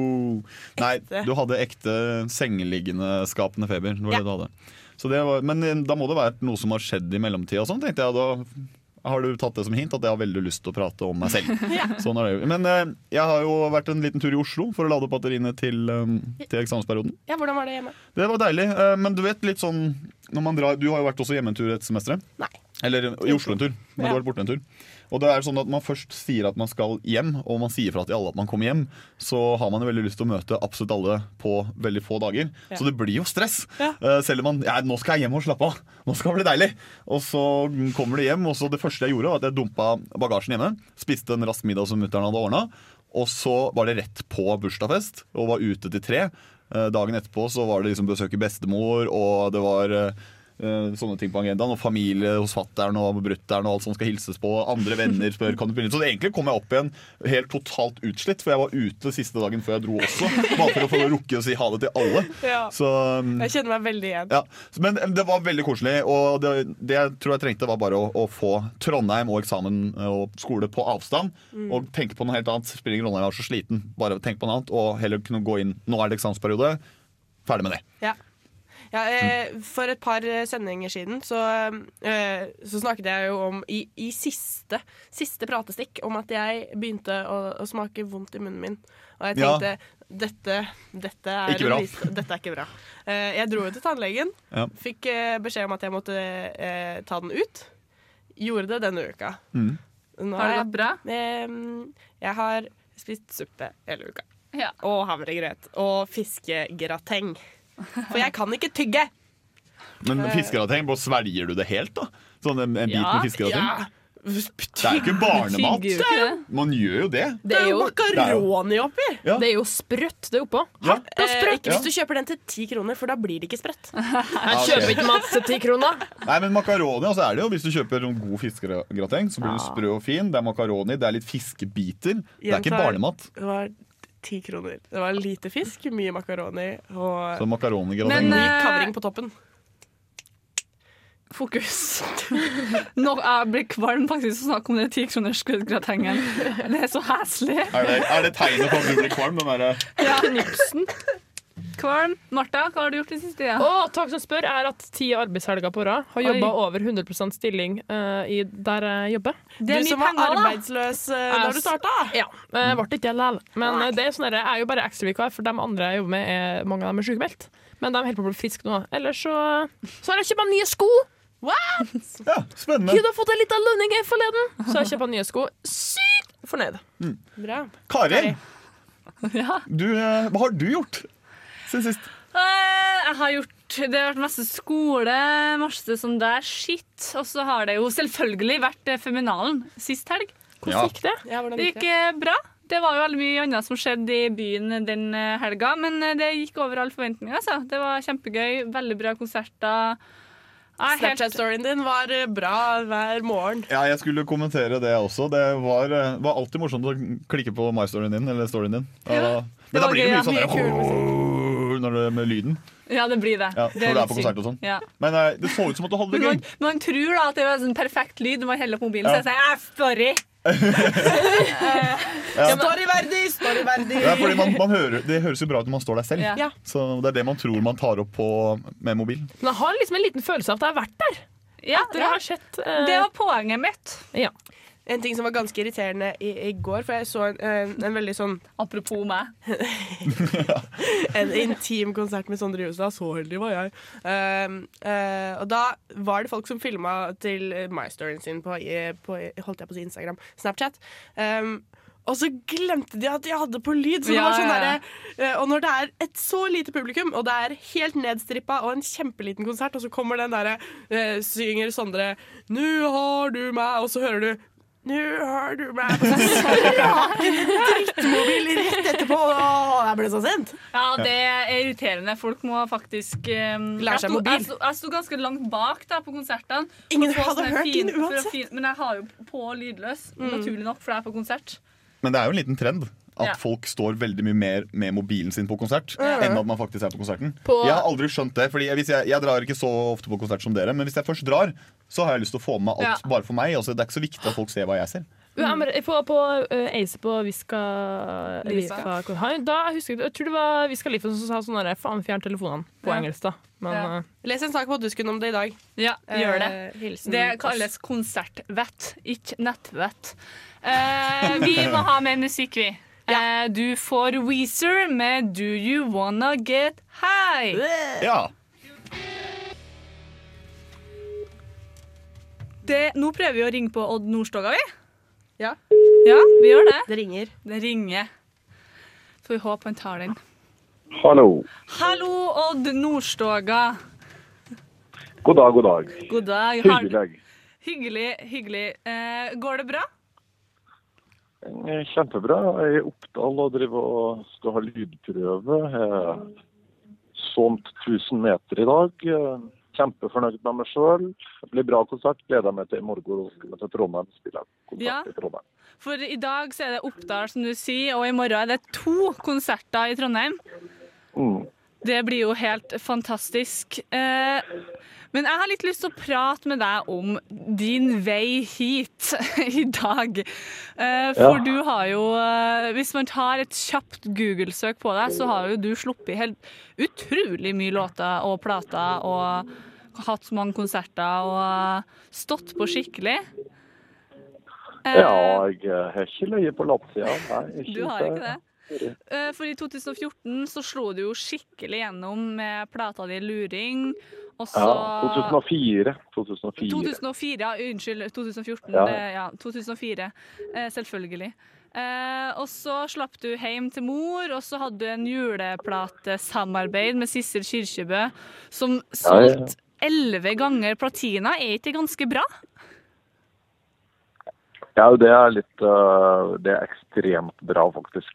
Nei, du hadde ekte sengeliggende skapende feber. Det Ja. det du hadde. Så det var, men eh, da må det være noe som har skjedd i mellomtida. og Sånn, tenkte jeg. Da har du tatt det som hint at jeg har veldig lyst til å prate om meg selv. [LAUGHS] sånn er det. Men eh, jeg har jo vært en liten tur i Oslo for å lade batteriene til, eh, til eksamensperioden. ja, hvordan var det hjemme? Det var deilig. eh, Men du vet litt sånn når man drar, Du har jo vært også hjemme en tur et semester? Nei. Eller i Oslo en tur. Men Ja. du har vært borte en tur. Og det er sånn at man først sier at man skal hjem, og man sier fra til alle at man kommer hjem, så har man jo veldig lyst til å møte absolutt alle på veldig få dager. Ja. Så det blir jo stress. Ja. Eh, Selv om man ja, nå skal jeg hjem og slappe av. Nå skal det bli deilig. Og så kommer de hjem, og så det første jeg gjorde, var at jeg dumpa bagasjen hjemme. Spiste en rask middag som mutter'n hadde ordna. Og så var det rett på bursdagsfest, og var ute til tre. Eh, Dagen etterpå så var det liksom besøke bestemor, og det var eh, sånne ting på agendaen. Og familie hos fattern og brutter'n og alt som skal hilses på. Andre venner spør kan du begynne. Så egentlig kom jeg opp igjen helt totalt utslitt, for jeg var ute siste dagen før jeg dro også. Bare for å få rukke å si ha det til alle. Ja. Så um, Jeg kjenner meg veldig igjen. ja, Men det var veldig koselig. Og det, det jeg tror jeg trengte, var bare å, å få Trondheim og eksamen og skole på avstand. Mm. Og tenke på noe helt annet. Spiller ingen rolle, jeg var så sliten. Bare tenk på noe annet Og heller kunne gå inn Nå er det eksamensperiode. Ferdig med det. Ja. Ja, eh, for et par eh, sendinger siden så, eh, så snakket jeg jo om i, i siste, siste pratestikk om at jeg begynte å, å smake vondt i munnen min. Og jeg Ja. tenkte dette, dette, er Ikke bra. vis- dette er ikke bra. Eh, jeg dro jo til tannlegen. Ja. Fikk eh, beskjed om at jeg måtte eh, ta den ut. Gjorde det denne uka. Mm. Nå Har det gått bra? Eh, jeg har spist suppe hele uka. Ja. Og havregrøt. Og fiskegrateng. For jeg kan ikke tygge! Men fiskerateng, svelger du det helt, da? Sånn en, en bit med fiskerateng? ja. Det er jo ikke barnemat. Jo ikke det. Man gjør jo det. Det er jo makaroni oppi. Ja. Det er jo sprøtt det oppå. Ja. Eh, ikke hvis du kjøper den til ti kroner, for da blir det ikke sprøtt. [LAUGHS] Jeg kjøper ikke mat til ti kroner. Nei, men makaroni altså er det jo Hvis du kjøper en god fiskegrateng, så blir du sprø og fin. Det er makaroni, det er litt fiskebiter. Det er ikke barnemat. Ti kroner. Det var lite fisk, mye makaroni og Så makaronigratin. Men, eh, kavring på toppen. Fokus. [LAUGHS] Nå, jeg blir kvalm faktisk av å snakke om den tikronersgratengen. Det er så heslig. er, det, er det tegnet på at du blir kvalm? Den derre Ja. Kvalm. Martha, hva har du gjort i siste tida? Oh, takk som spør er at ti arbeidshelger på rad har jobba over 100% stilling uh, i, der jeg jobber. Det er Du som var penger, arbeidsløs, eh, da du starta. Ja. Uh, ble ikke det likevel. Men uh, det er sånn jeg er jo bare ekstravikar, for de andre jeg jobber med, er, mange av dem er sykemeldt. Men de holder på å bli friske nå. Ellers så, så har jeg kjøpt meg nye sko. [LAUGHS] Ja, spennende. Gud har fått en liten lønning her forleden, så jeg kjøper nye sko. Sykt fornøyd. Bra. Kari, du, eh, hva har du gjort siden sist? Eh, Jeg har gjort Det har vært masse skole, masse sånn der shit. Og så har det jo selvfølgelig vært eh, Feminalen sist helg. Hvordan Ja. gikk det? Ja, gikk Det gikk gikk eh, bra. Det var jo veldig mye annet som skjedde i byen den helga, men det gikk over all forventning. Altså. Det var kjempegøy. Veldig bra konserter. Er Snapchat-storyen din var bra hver morgen. Ja, jeg skulle kommentere det også. Det var, var alltid morsomt å klikke på my-storyen din. Eller storyen din. Ja, men da blir det mye sånn når det, med lyden. Ja, det blir det. Ja, det når du er på konsert og sånn. Ja. Men eh, det så ut som at du hadde det gøy. man, man tror da at det var sånn perfekt lyd når man heller opp mobilen. Ja. Så jeg sier "Eh, sorry. [LAUGHS] Ja. Storyverdig, storyverdig. Ja, fordi man, man hører, det høres jo bra ut når man står der selv. Ja. Så det er det man tror man tar opp på, med mobilen. Men jeg har liksom en liten følelse av at jeg har vært der. Ja, Etter å ha sett eh, Det var poenget mitt. Ja. En ting som var ganske irriterende i, i går, for jeg så en, en, en veldig sånn Apropos meg. [LAUGHS] En intim konsert med Sondre Justad. Så heldig var jeg. Uh, uh, og da var det folk som filma til MyStoryen sin på, på holdt jeg på å si Instagram, Snapchat. Um, og så glemte de at de hadde på lyd. Så det Ja, var sånn ja, ja. eh, og når det er et så lite publikum, og det er helt nedstrippa og en kjempeliten konsert, og så kommer den derre eh, Synger Sondre 'Nu har du meg', og så hører du nå har du meg på [LAUGHS] drittmobil rett etterpå. Jeg ble så sint. Ja, det er irriterende. Folk må faktisk um, Lære seg mobil. Jeg sto, jeg sto ganske langt bak da på konsertene. Ingen hadde sånn hørt fin- den uansett. fin- Men jeg har jo på lydløs, Mm. naturlig nok, for jeg er på konsert. Men det er jo en liten trend at Ja. folk står veldig mye mer med mobilen sin på konsert Ja. enn at man faktisk er på konserten. På- Jeg har aldri skjønt det, fordi hvis jeg, jeg drar ikke så ofte på konsert som dere, men hvis jeg først drar, så har jeg lyst til å få med meg alt Ja. bare for meg. Altså, det er ikke så viktig at folk ser hva jeg ser. Mm. men på på uh, Ace på Viska Lifa. Lifa- Da jeg husker jeg, jeg tror det var Viska Lifa som sa sånn der, faen fjern telefonene på Ja. engelsk, da. Men Ja. uh, Les en sak på Dusken om det i dag. Ja, gjør det. Eh, hilsen Det kalles konsertvett, ikke nettvett. Eh, vi må ha mer musikk, vi. [LAUGHS] Eh, du får Weezer med Do You Wanna Get High. Ja. Det, nå prøver vi å ringe på Odd Nordstoga, vi. Ja. Ja, vi gjør det. Det ringer. Det ringer. Får vi håpe han tar den. Hallo. Hallo, Odd Nordstoga. God dag, god dag. God dag. Hyggelig. Hyggelig, hyggelig. Eh, går det bra? Eh, Kjempebra. Jeg er i Oppdal og driver og skal ha lydprøve. Jeg har svømt 1000 meter i dag. Kjempefornøyd med meg sjøl. Det blir bra konsert. Gleder meg til i morgen. Skal vi til Trondheim spille konsert Ja. i Trondheim. For i dag så er det Oppdal, som du sier, og i morgen er det to konserter i Trondheim. Mm. Det blir jo helt fantastisk. Eh, men jeg har litt lyst til å prate med deg om din vei hit [LAUGHS] i dag. Eh, for Ja. du har jo eh, Hvis man tar et kjapt Google-søk på deg, så har jo du sluppet helt utrolig mye låter og plater og hatt mange konserter og stått på skikkelig. Eh, Ja, jeg eh, har ikke løyet på latsida. Du har ikke det? Eh, For i 2014 så slo du jo skikkelig gjennom med plata di 'Luring'. Også... Ja, 2004. 2004. 2004, ja. Unnskyld. 2014. Ja. ja 2004. Eh, selvfølgelig. Eh, og så slapp du hjem til mor, og så hadde du en juleplatesamarbeid med Sissel Kyrkjebø som solgte elleve ganger platina. Er ikke det ganske bra? Ja, det er litt uh, Det er ekstremt bra, faktisk.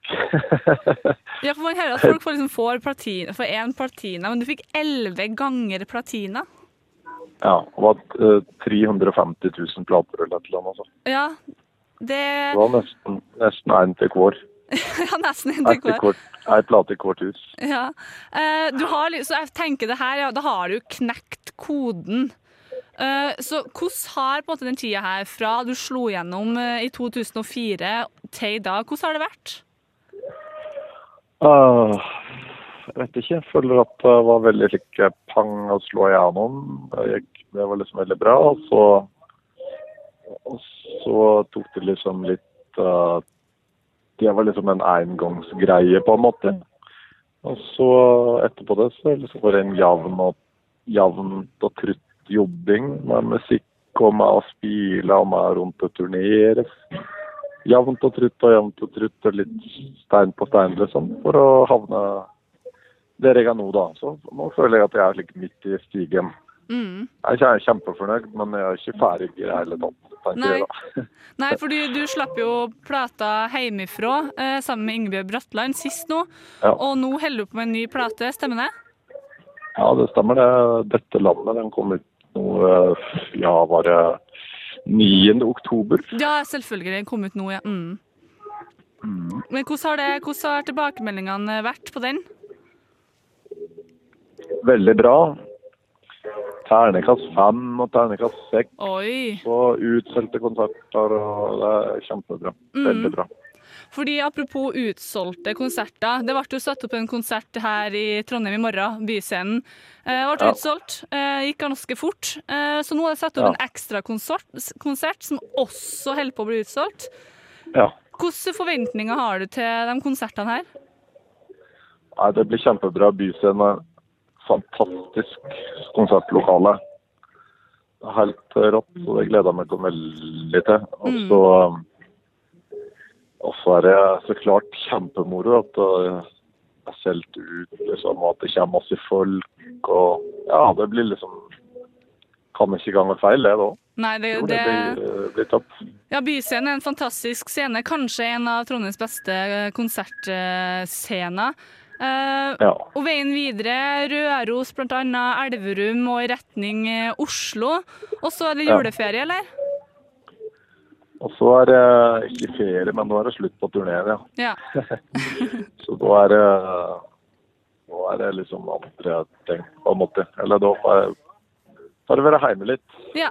[LAUGHS] Ja, for Man hører at folk får, liksom får platina for én platina, men du fikk elleve ganger platina. ja, det var uh, 350 000 plater eller et eller annet. Altså. Ja, det Det var nesten, nesten en til hver. [LAUGHS] Ja, nesten en til hver. ei plate i hvert hus. Ja. Uh, du har, så jeg tenker det her, ja, da har du knekt koden. Eh, så hvordan har på en måte den tida her, fra du slo gjennom eh, i 2004 til i dag, hvordan har det vært? Uh, jeg vet ikke. Jeg føler at det var veldig slik pang å slå igjennom. Det, det var liksom veldig bra. Og så, og så tok det liksom litt uh, Det var liksom en engangsgreie, på en måte. Og så etterpå det så er det liksom bare en jevn og, og trutt jobbing med musikk og med å spille og med rundt og turnere. Jevnt og trutt og jevnt og trutt og litt stein på stein, liksom, for å havne der jeg er nå, da. Så nå føler jeg at jeg er like midt i stigen. Mm. Jeg er kjempefornøyd, men jeg er ikke ferdig i det hele tatt. Nei. jeg. Nei, for du, du slapp jo plata hjemmefra eh, sammen med Ingebjørg Bratland sist nå, Ja. og nå holder du på med en ny plate, stemmer det? Ja, det stemmer det. Dette landet den kom ut nå, eh, ja, var det 9. oktober. Ja, selvfølgelig. Den kom ut nå, ja. Mm. Men hvordan har, det, hvordan har tilbakemeldingene vært på den? Veldig bra. Ternekast fem og ternekast seks. på utsolgte konserter, og det er kjempebra. Mm. Veldig bra. Fordi Apropos utsolgte konserter. Det ble jo satt opp en konsert her i Trondheim i morgen, Byscenen. Eh, ble Ja. utsolgt. Eh, gikk ganske fort. Eh, så nå er det satt opp Ja. en ekstra konsert, som også holder på å bli utsolgt. Ja. Hvilke forventninger har du til de konsertene her? Nei, det blir kjempebra. Byscenen er Fantastisk konsertlokale. Det er helt rått, så det gleder jeg meg veldig til. Og så og så er det så klart kjempemoro at det er solgt ut, liksom, og at det kommer masse folk. Og ja, det blir liksom Kan ikke gange feil, det da. Nei, det, Jo, det, det blir, blir topp. ja, Byscenen er en fantastisk scene. Kanskje en av Trondheims beste eh, konsertscener. Uh, Ja. Og veien videre, Røros bl.a., Elverum og i retning eh, Oslo. Og så er det Ja. juleferie, eller? Og så er det ikke ferie, men nå er det slutt på turneen, ja. Ja. [LAUGHS] Så da er det Nå er det liksom andre ting, på en måte. Eller da får jeg får jeg være hjemme litt. ja.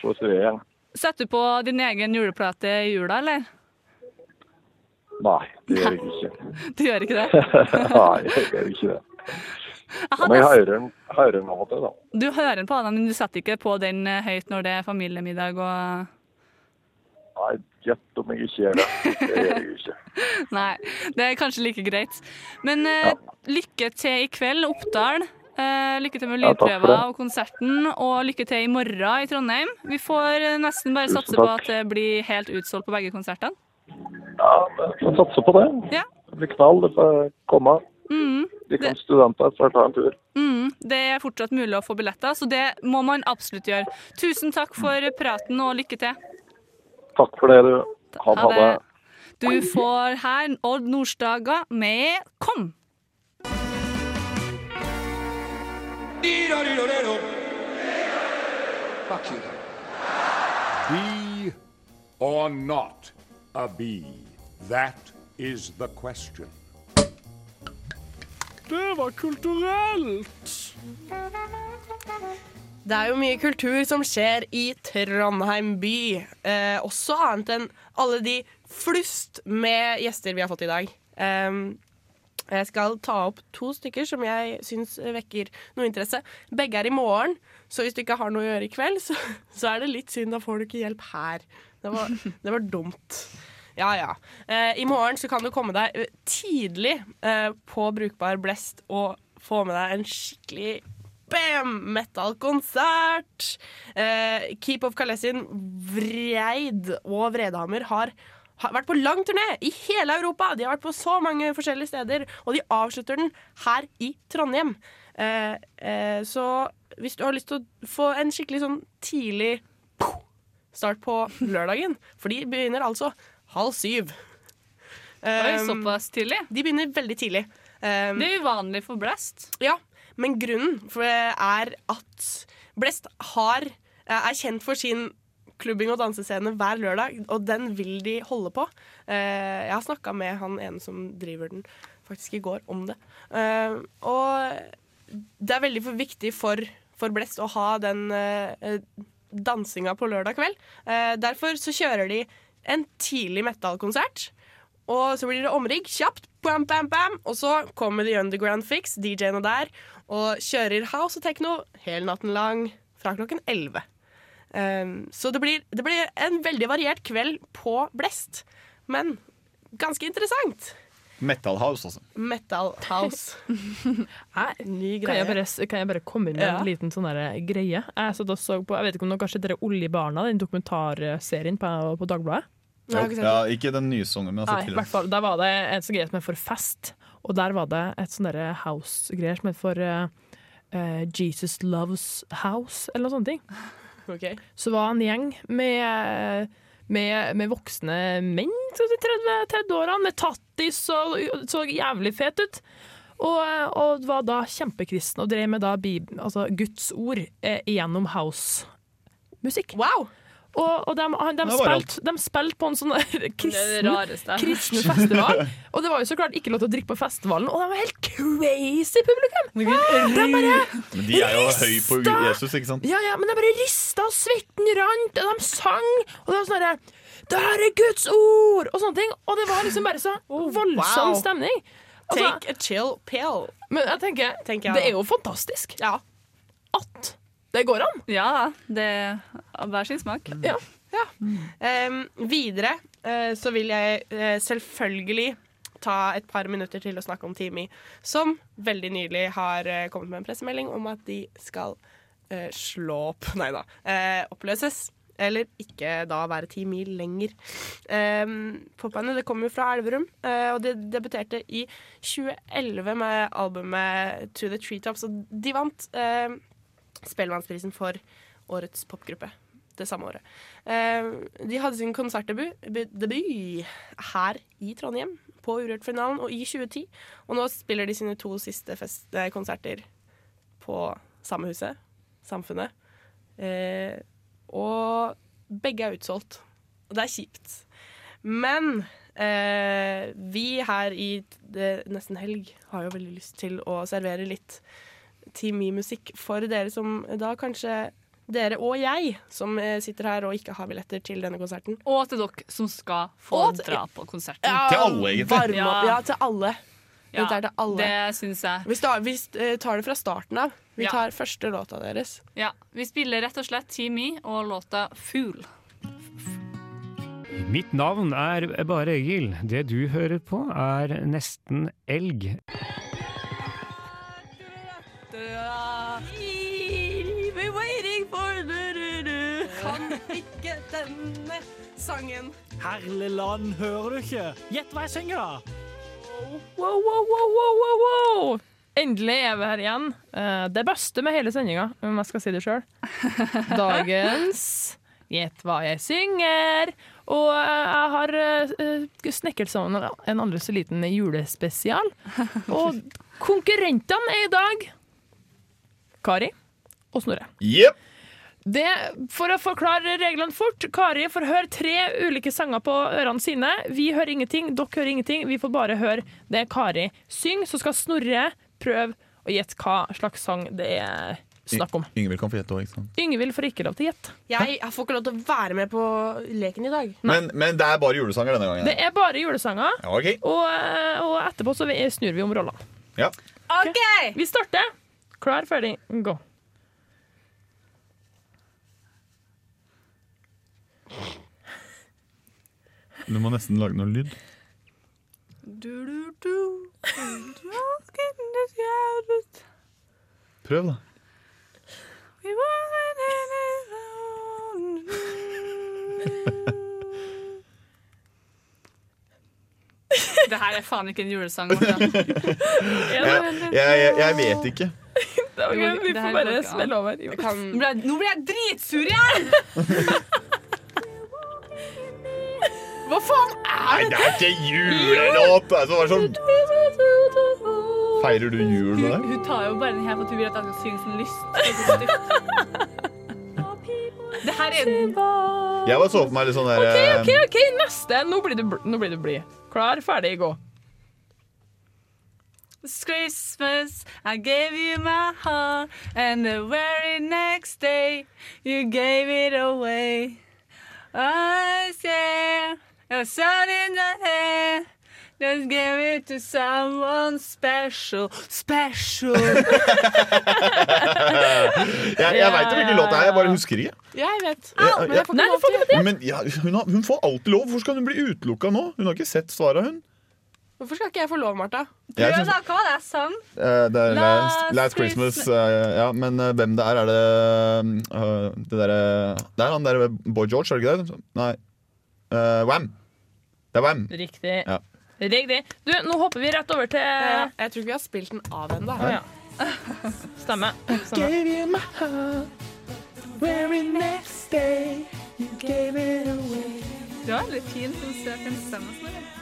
Se serien. Setter du på din egen juleplate i jula, eller? Nei, det gjør jeg ikke. [LAUGHS] Du gjør ikke det? [LAUGHS] Nei, jeg gjør ikke det. Men jeg hører den, hører den av og til, da. Du hører den på den, men du setter ikke på den eh, høyt når det er familiemiddag og Nei, gjett om jeg ikke gjør det. Det gjør jeg ikke. [LAUGHS] Nei, det er kanskje like greit. Men eh, lykke til i kveld, Oppdal. Uh, lykke til med Ja, lydprøva det. og konserten, og lykke til i morgen i Trondheim. Vi får eh, nesten bare Tusen satse på at det blir helt utsolgt på begge konsertene. Ja, vi får satse på det. Ja. Det blir knall. Det får komme. Mm, De kan studenter får ta en tur. mm, det er fortsatt mulig å få billetter, så det må man absolutt gjøre. Tusen takk for praten, og lykke til. Takk for det, du. Ha det. Ha det. Du får her Odd Nordstoga med Kom. Fuck you. Be or not a bee? That is the question. Det var kulturelt! Det er jo mye kultur som skjer i Trondheim by. Eh, også annet enn alle de flust med gjester vi har fått i dag. Eh, jeg skal ta opp to stykker som jeg syns vekker noe interesse. Begge er i morgen, så hvis du ikke har noe å gjøre i kveld, så, så er det litt synd. Da får du ikke hjelp her. Det var, det var dumt. Ja, ja. Eh, I morgen så kan du komme deg tidlig eh, på Brukbar Blest og få med deg en skikkelig bam! Metal-konsert! Eh, Keep of Kalesin, Vreid og Vredhammer har, har vært på lang turné i hele Europa. De har vært på så mange forskjellige steder, og de avslutter den her i Trondheim. Eh, eh, så hvis du har lyst til å få en skikkelig sånn tidlig start på lørdagen. For de begynner altså halv syv. Oi, Um, såpass tidlig? De begynner veldig tidlig. Um, Det er uvanlig for Blast. Ja, men grunnen er at Blest har, er kjent for sin klubbing og dansescene hver lørdag, og den vil de holde på. Eh, jeg har snakka med han ene som driver den faktisk i går om det. Eh, og det er veldig viktig for, for Blest å ha den eh, dansinga på lørdag kveld. Eh, derfor så kjører de en tidlig metal-konsert. Og så blir det omrigg kjapt, bam, bam, bam. Og så kommer The Underground Fix, DJ-ene der, og kjører house og techno hele natten lang fra klokken 11. Um, så det blir, det blir en veldig variert kveld på Blest, men ganske interessant. Metal House, altså. Metal house. [LAUGHS] Ny Kan jeg, bare, kan jeg bare komme inn med Ja. en liten sånn greie? Jeg satt og så på, jeg vet ikke om dere har sett Oljebarna, den dokumentarserien på, på Dagbladet? Ja, ja, ikke den nye sangen, men i hvert fall. Der var det en som het for Fest, og der var det et sånt derre house-greier som het for uh, Jesus Loves House, eller noe sånt. ting. [LAUGHS] Så var en gjeng med, med, med voksne menn så i 30 30-årene, med tattis og så jævlig fet ut. Og, og var da kjempekristne og drev med da bib, altså Guds ord eh, gjennom house-musikk. Wow! Og, og de, de, spilte, de spilte på en sånn [LAUGHS] kristen, kristen festival. Og det var jo så klart ikke lov til å drikke på festivalen, og de var helt crazy, publikum! De bare Men de er jo høy på Jesus, ikke sant? ja, ja, men de bare rista, og svetten rant, og de sang. Og det var sånn herre Det her er Guds ord! Og sånne ting. Og det var liksom bare så voldsom stemning. Altså, Take a chill pill. Men jeg tenker, Tenker jeg. det er jo fantastisk Ja. at det går an. Ja, det er hver sin smak. Ja. Um, videre uh, så vil jeg uh, selvfølgelig ta et par minutter til å snakke om Timi, som veldig nylig har uh, kommet med en pressemelding om at de skal eh, slå opp [LAUGHS] Nei da. eh, oppløses. Eller ikke da være ti mil lenger. Um, Popbandet det kommer jo fra Elverum, uh, og de debuterte i 2011 med albumet To The Treetops, og de vant eh, Spellemannsprisen for årets popgruppe det samme året. Eh, de hadde sin konsertdebut her i Trondheim, på Urørt-finalen, og i 2010. Og nå spiller de sine to siste fest konserter på samme huset, Samfunnet. Eh, og begge er utsolgt. Og det er kjipt. Men eh, vi her i Nesten Helg har jo veldig lyst til å servere litt Team Me-musikk for dere som da kanskje Dere og jeg som eh, sitter her og ikke har billetter til denne konserten. Og til dere som skal få til- dra på konserten. Ja, Til alle, egentlig. Ja. Ja, til alle. Ja, Dette er til alle. det syns jeg. Vi, tar, vi eh, tar det fra starten av. Vi Ja. tar første låta deres. Ja, Vi spiller rett og slett Team Me og låta Fool. Mitt navn er Bare Egil. Det du hører på, er Nesten Elg. Kan ikke denne sangen. Herligland, hører du ikke? Gjett hva jeg synger, da! Wow, wow, wow, wow, wow, wow. Endelig er vi her igjen. Eh, det beste med hele sendinga, om jeg skal si det sjøl. [LAUGHS] Dagens Gjett hva jeg synger. Og eh, jeg har uh, snekret sammen en aldri så liten julespesial. Og konkurrentene er i dag Kari og Snorre. Yep. Det, for å forklare reglene fort, Kari får høre tre ulike sanger på ørene sine. Vi hører ingenting, dere hører ingenting. Vi får bare høre det Kari synger. Så skal Snorre prøve å gjette hva slags sang det er snakk om. Yngvild kan få gjette òg, ikke sant. Yngvild får ikke lov til å gjette. Jeg, jeg får ikke lov til å være med på leken i dag. Men, men det er bare julesanger denne gangen. Det er bare julesanger, Ja, okay. og, eh, og etterpå så snur vi om rollene. Ja. Ok, Vi starter. Klar, ferdig, gå. Du må nesten lage noe lyd. Prøv, da. Det her er faen ikke en julesang. [LAUGHS] Jeg, jeg, jeg vet ikke. Det var gøy, vi får bare smelle over. Nå ble jeg, nå blir jeg dritsur igjen! [LAUGHS] Hva faen er det er ikke julelåt! Det er så- det sånn Feirer du jul med det? Hun tar jo bare den her for at hun vil at jeg skal synge sånn lyst. Det er. Her er Jeg bare så på meg litt sånn der OK, eh, OK, ok, neste. Nå blir du, bl- nå blir du blid. Klar, ferdig, gå. It's Christmas, I gave you my heart, and the very next day you gave it away. I said, a sun in the hair, just give it to someone special, special. [LAUGHS] Jeg, jeg veit hvilken låt det er, jeg bare husker ikke. Jeg vet. Ah, men jeg får ja. ikke lov til. Men ja, hun, har, hun får alltid lov. Hvorfor skal hun bli utelukka nå? Hun har ikke sett svaret, hun. Hvorfor skal ikke jeg få lov, Martha? Prøv da, hva var det jeg sang? Uh, det er Last Last, Christmas. Christmas. eh, ja, men uh, hvem det er, er det eh, Det derre Det er han der Boy George, er det ikke det? Nei. Uh, Wam. Det er Wam. Riktig. Ja. Riktig. Du, nå hopper vi rett over til Ja, jeg tror ikke vi har spilt den av ennå. Ja. Stemmer. [LAUGHS] Stemme. Du har veldig fin sånn søt en stemme. Snorre.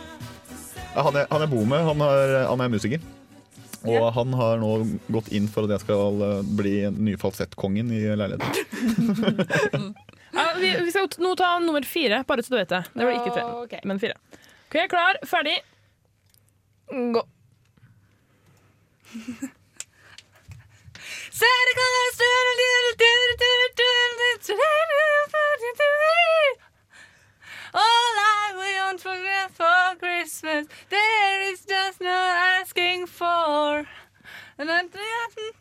Han, jeg, han jeg bor med, han er, han er musiker. Og Ja. han har nå gått inn for at jeg skal eh, bli nyfalsettkongen nye falsettkongen i leiligheten. Ja, vi, vi skal nå ta nummer fire, bare så du vet det. Det blir ikke tre, men fire. OK, klar, ferdig, gå. All I want for, for Christmas, there is just no asking for.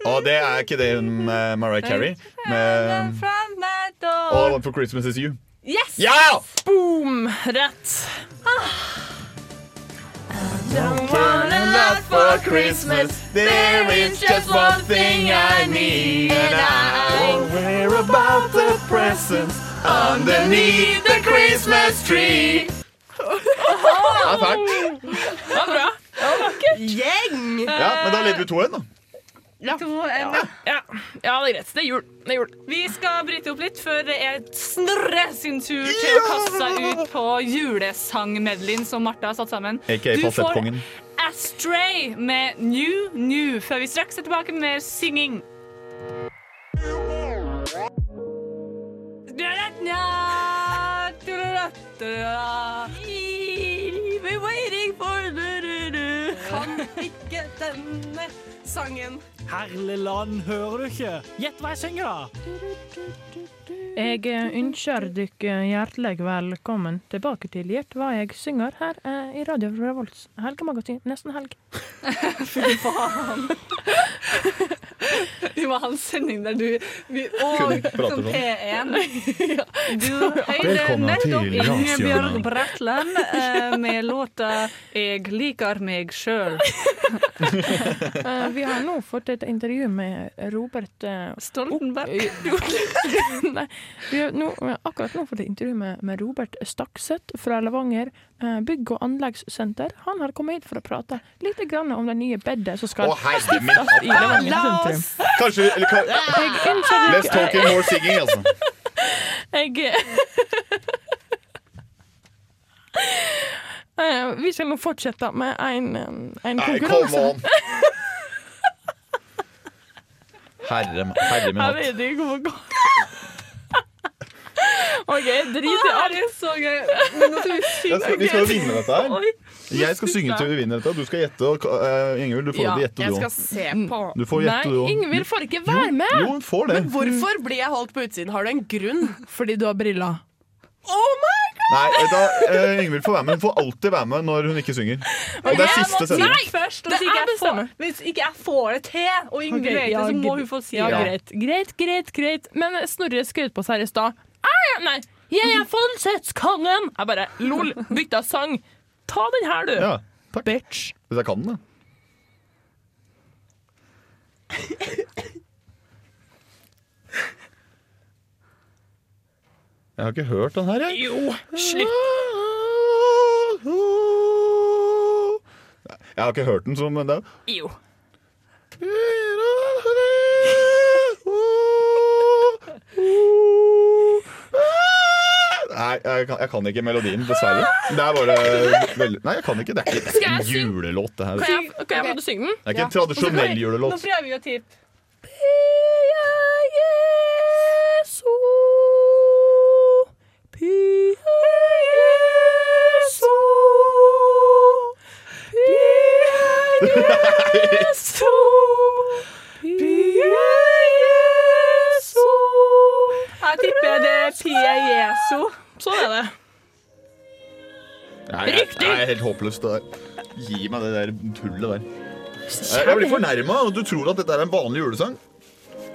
Og det er ikke det hun [LAUGHS] med Mariah Carey? Med All I Want for Christmas is you. Yes! Yeah! Boom! Rett. Don't want a lot for Christmas. There is just one thing I need, and I won't worry about the presents underneath the Christmas tree. Ja, takk. Ja, bra. Gjeng! Ja, men da leder vi 2-1, da. Ja. To, en, Ja, ja, det er greit. Det er jul. Det er jul. Vi skal bryte opp litt før det er Snorre sin tur til å kaste seg ut på julesangmedleyen som Martha har satt sammen. AKA Du får. Astray med New New, før vi straks er tilbake med mer synging. Kan ikke denne sangen. Herlig land, hører du ikke? Gjett hva jeg synger, da! Jeg ønsker dere hjertelig velkommen tilbake til Gjett hva jeg synger her eh, i Radio Revolts helgemagasin nesten helg. [LAUGHS] Fy faen. Vi må ha en sending der du vi, Og som sånn. P1. Du [LAUGHS] hører Velkommen nettopp Ingebjørg Bratland uh, med låta 'Jeg liker meg sjøl'. uh, [LAUGHS] vi har nå fått et intervju med Robert uh, Stoltenberg. [LAUGHS] Nei, vi har, nå, vi har akkurat nå fått et intervju med, med Robert Stakseth fra Levanger bygg- og anleggssenter. Han har kommet hit for å prate litt grann om det nye bedet som skal oh, stiftes i Levanger sentrum. Kanskje eller, kan, Jeg ønsker dere- Let's talk in more singing, altså. [LAUGHS] Jeg [LAUGHS] Eh, Vi skal nå fortsette med en, eh, en konkurranse. Herre, herre min hatt. Ikke [LAUGHS] OK, drit i alt. det så gøy. Men nå skal vi synge. Jeg skal, vi skal jo vinne dette her. Jeg skal synge til vi vinner dette. Du skal gjette. Og, uh, Ingvild, du får lov til å gjette, jeg du skal òg. se på. Du får gjette, du Nei, òg. Ingvild får ikke være med! Jo, hun får det. Men hvorfor blir jeg holdt på utsiden? Har du en grunn? Fordi du har briller. Oh my god! Nei, vet du hva, eh, Ingvild får være med. Hun får alltid være med når hun ikke synger. Og det er siste sending. Nei, først, hvis ikke, jeg får, hvis ikke jeg får det til, og Ingvild okay, vet det, ja, så må hun få si ja, det. greit. Greit, greit, greit. Men Snorre skjøt på seg her i stad. Ah, Nei, jeg er falsettskongen! Jeg bare lol, bytta sang. Ta den her, du. Ja, takk. Bitch. Hvis jeg kan den, da. Jeg har ikke hørt den her, jeg. Jo, slutt. Jeg har ikke hørt den, som er Jo. Nei. jeg kan, jeg kan ikke melodien, dessverre. Det er bare veldig Nei, jeg kan ikke. Det er ikke, det er ikke en julelåt, det her. Kan jeg, kan jeg få lov til å synge den? Det er ikke en tradisjonell Nå julelåt. prøver vi å tippe. Pia Jesu, Pia Jesu, Pia Jesu, Pia Jesu. Jeg tipper det er Pia Jesu. Sånn er det. Nei, jeg, Riktig! jeg er helt håpløs det der. Gi meg det der tullet der. Jeg, jeg blir fornærma. Du tror at dette er en vanlig julesang?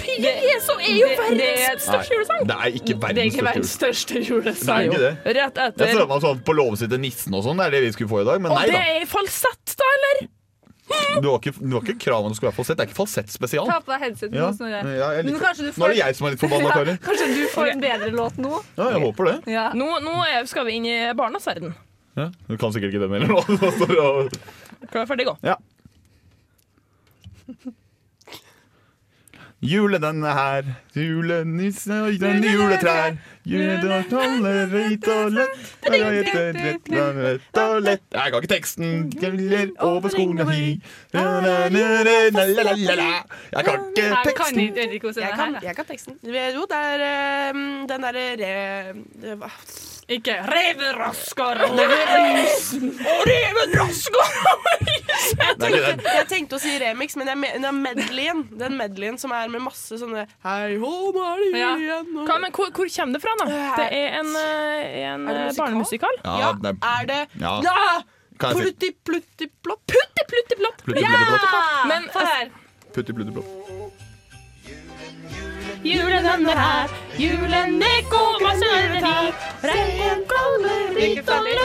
Pia Jesu er jo det- verdens det er- største julesang. Det er ikke Det er verdens ikke verdens største største julesang. julesang. Det er ikke det. Rett Jeg etter. trodde man sånn på sin til nissen og sånn. Det er det vi skulle få i dag. Men Og nei det da. er i falsett, da, eller? Du har ikke, du har ikke krav om du skal være falsett. Det er ikke falsett spesial. Ta på deg headsetet Ja, nå, Snorre. ja, jeg er litt- Nå kanskje du Nå er det jeg som er litt forbanna, [LAUGHS] Kari. Kanskje du får en bedre låt nå? Ja, jeg håper det. Ja. Nå, nå er, skal vi inn i barnas verden. Ja, du kan sikkert ikke den heller. nå. Nå står det og- Klar, [LAUGHS] ferdig, gå. Ja. Julen den er her, julenisse og den juletrær. Julen holder [LAUGHS] og lett, jeg heter rett og og lett. Jeg kan ikke teksten. Gjeller over skogen og hi. Jeg kan ikke Jeg kan teksten. Jeg det kan, er. jeg kan teksten. Jo, det er eh, den derre re... reven var- Ikke isen, Og reven Det Jeg isen! ikke tenkte, jeg tenkte å si remix, men jeg mener medleyen. Den medleyen som er med masse sånne Hei hå, nå er det jul Ja. igjen. og- Hva, men hvor, hvor kommer det fra, da? Det er en, eh, en Er det eh, barnemusikal. Ja, det er- Er det Ja. Ja! Plutti, plutti, plopp. Putti, plutti, plopp. Plutti. Men. Putti, plutti, plopp. Julen den er her, julen det kommer snørretid. Regn kommer Ikke ferdig.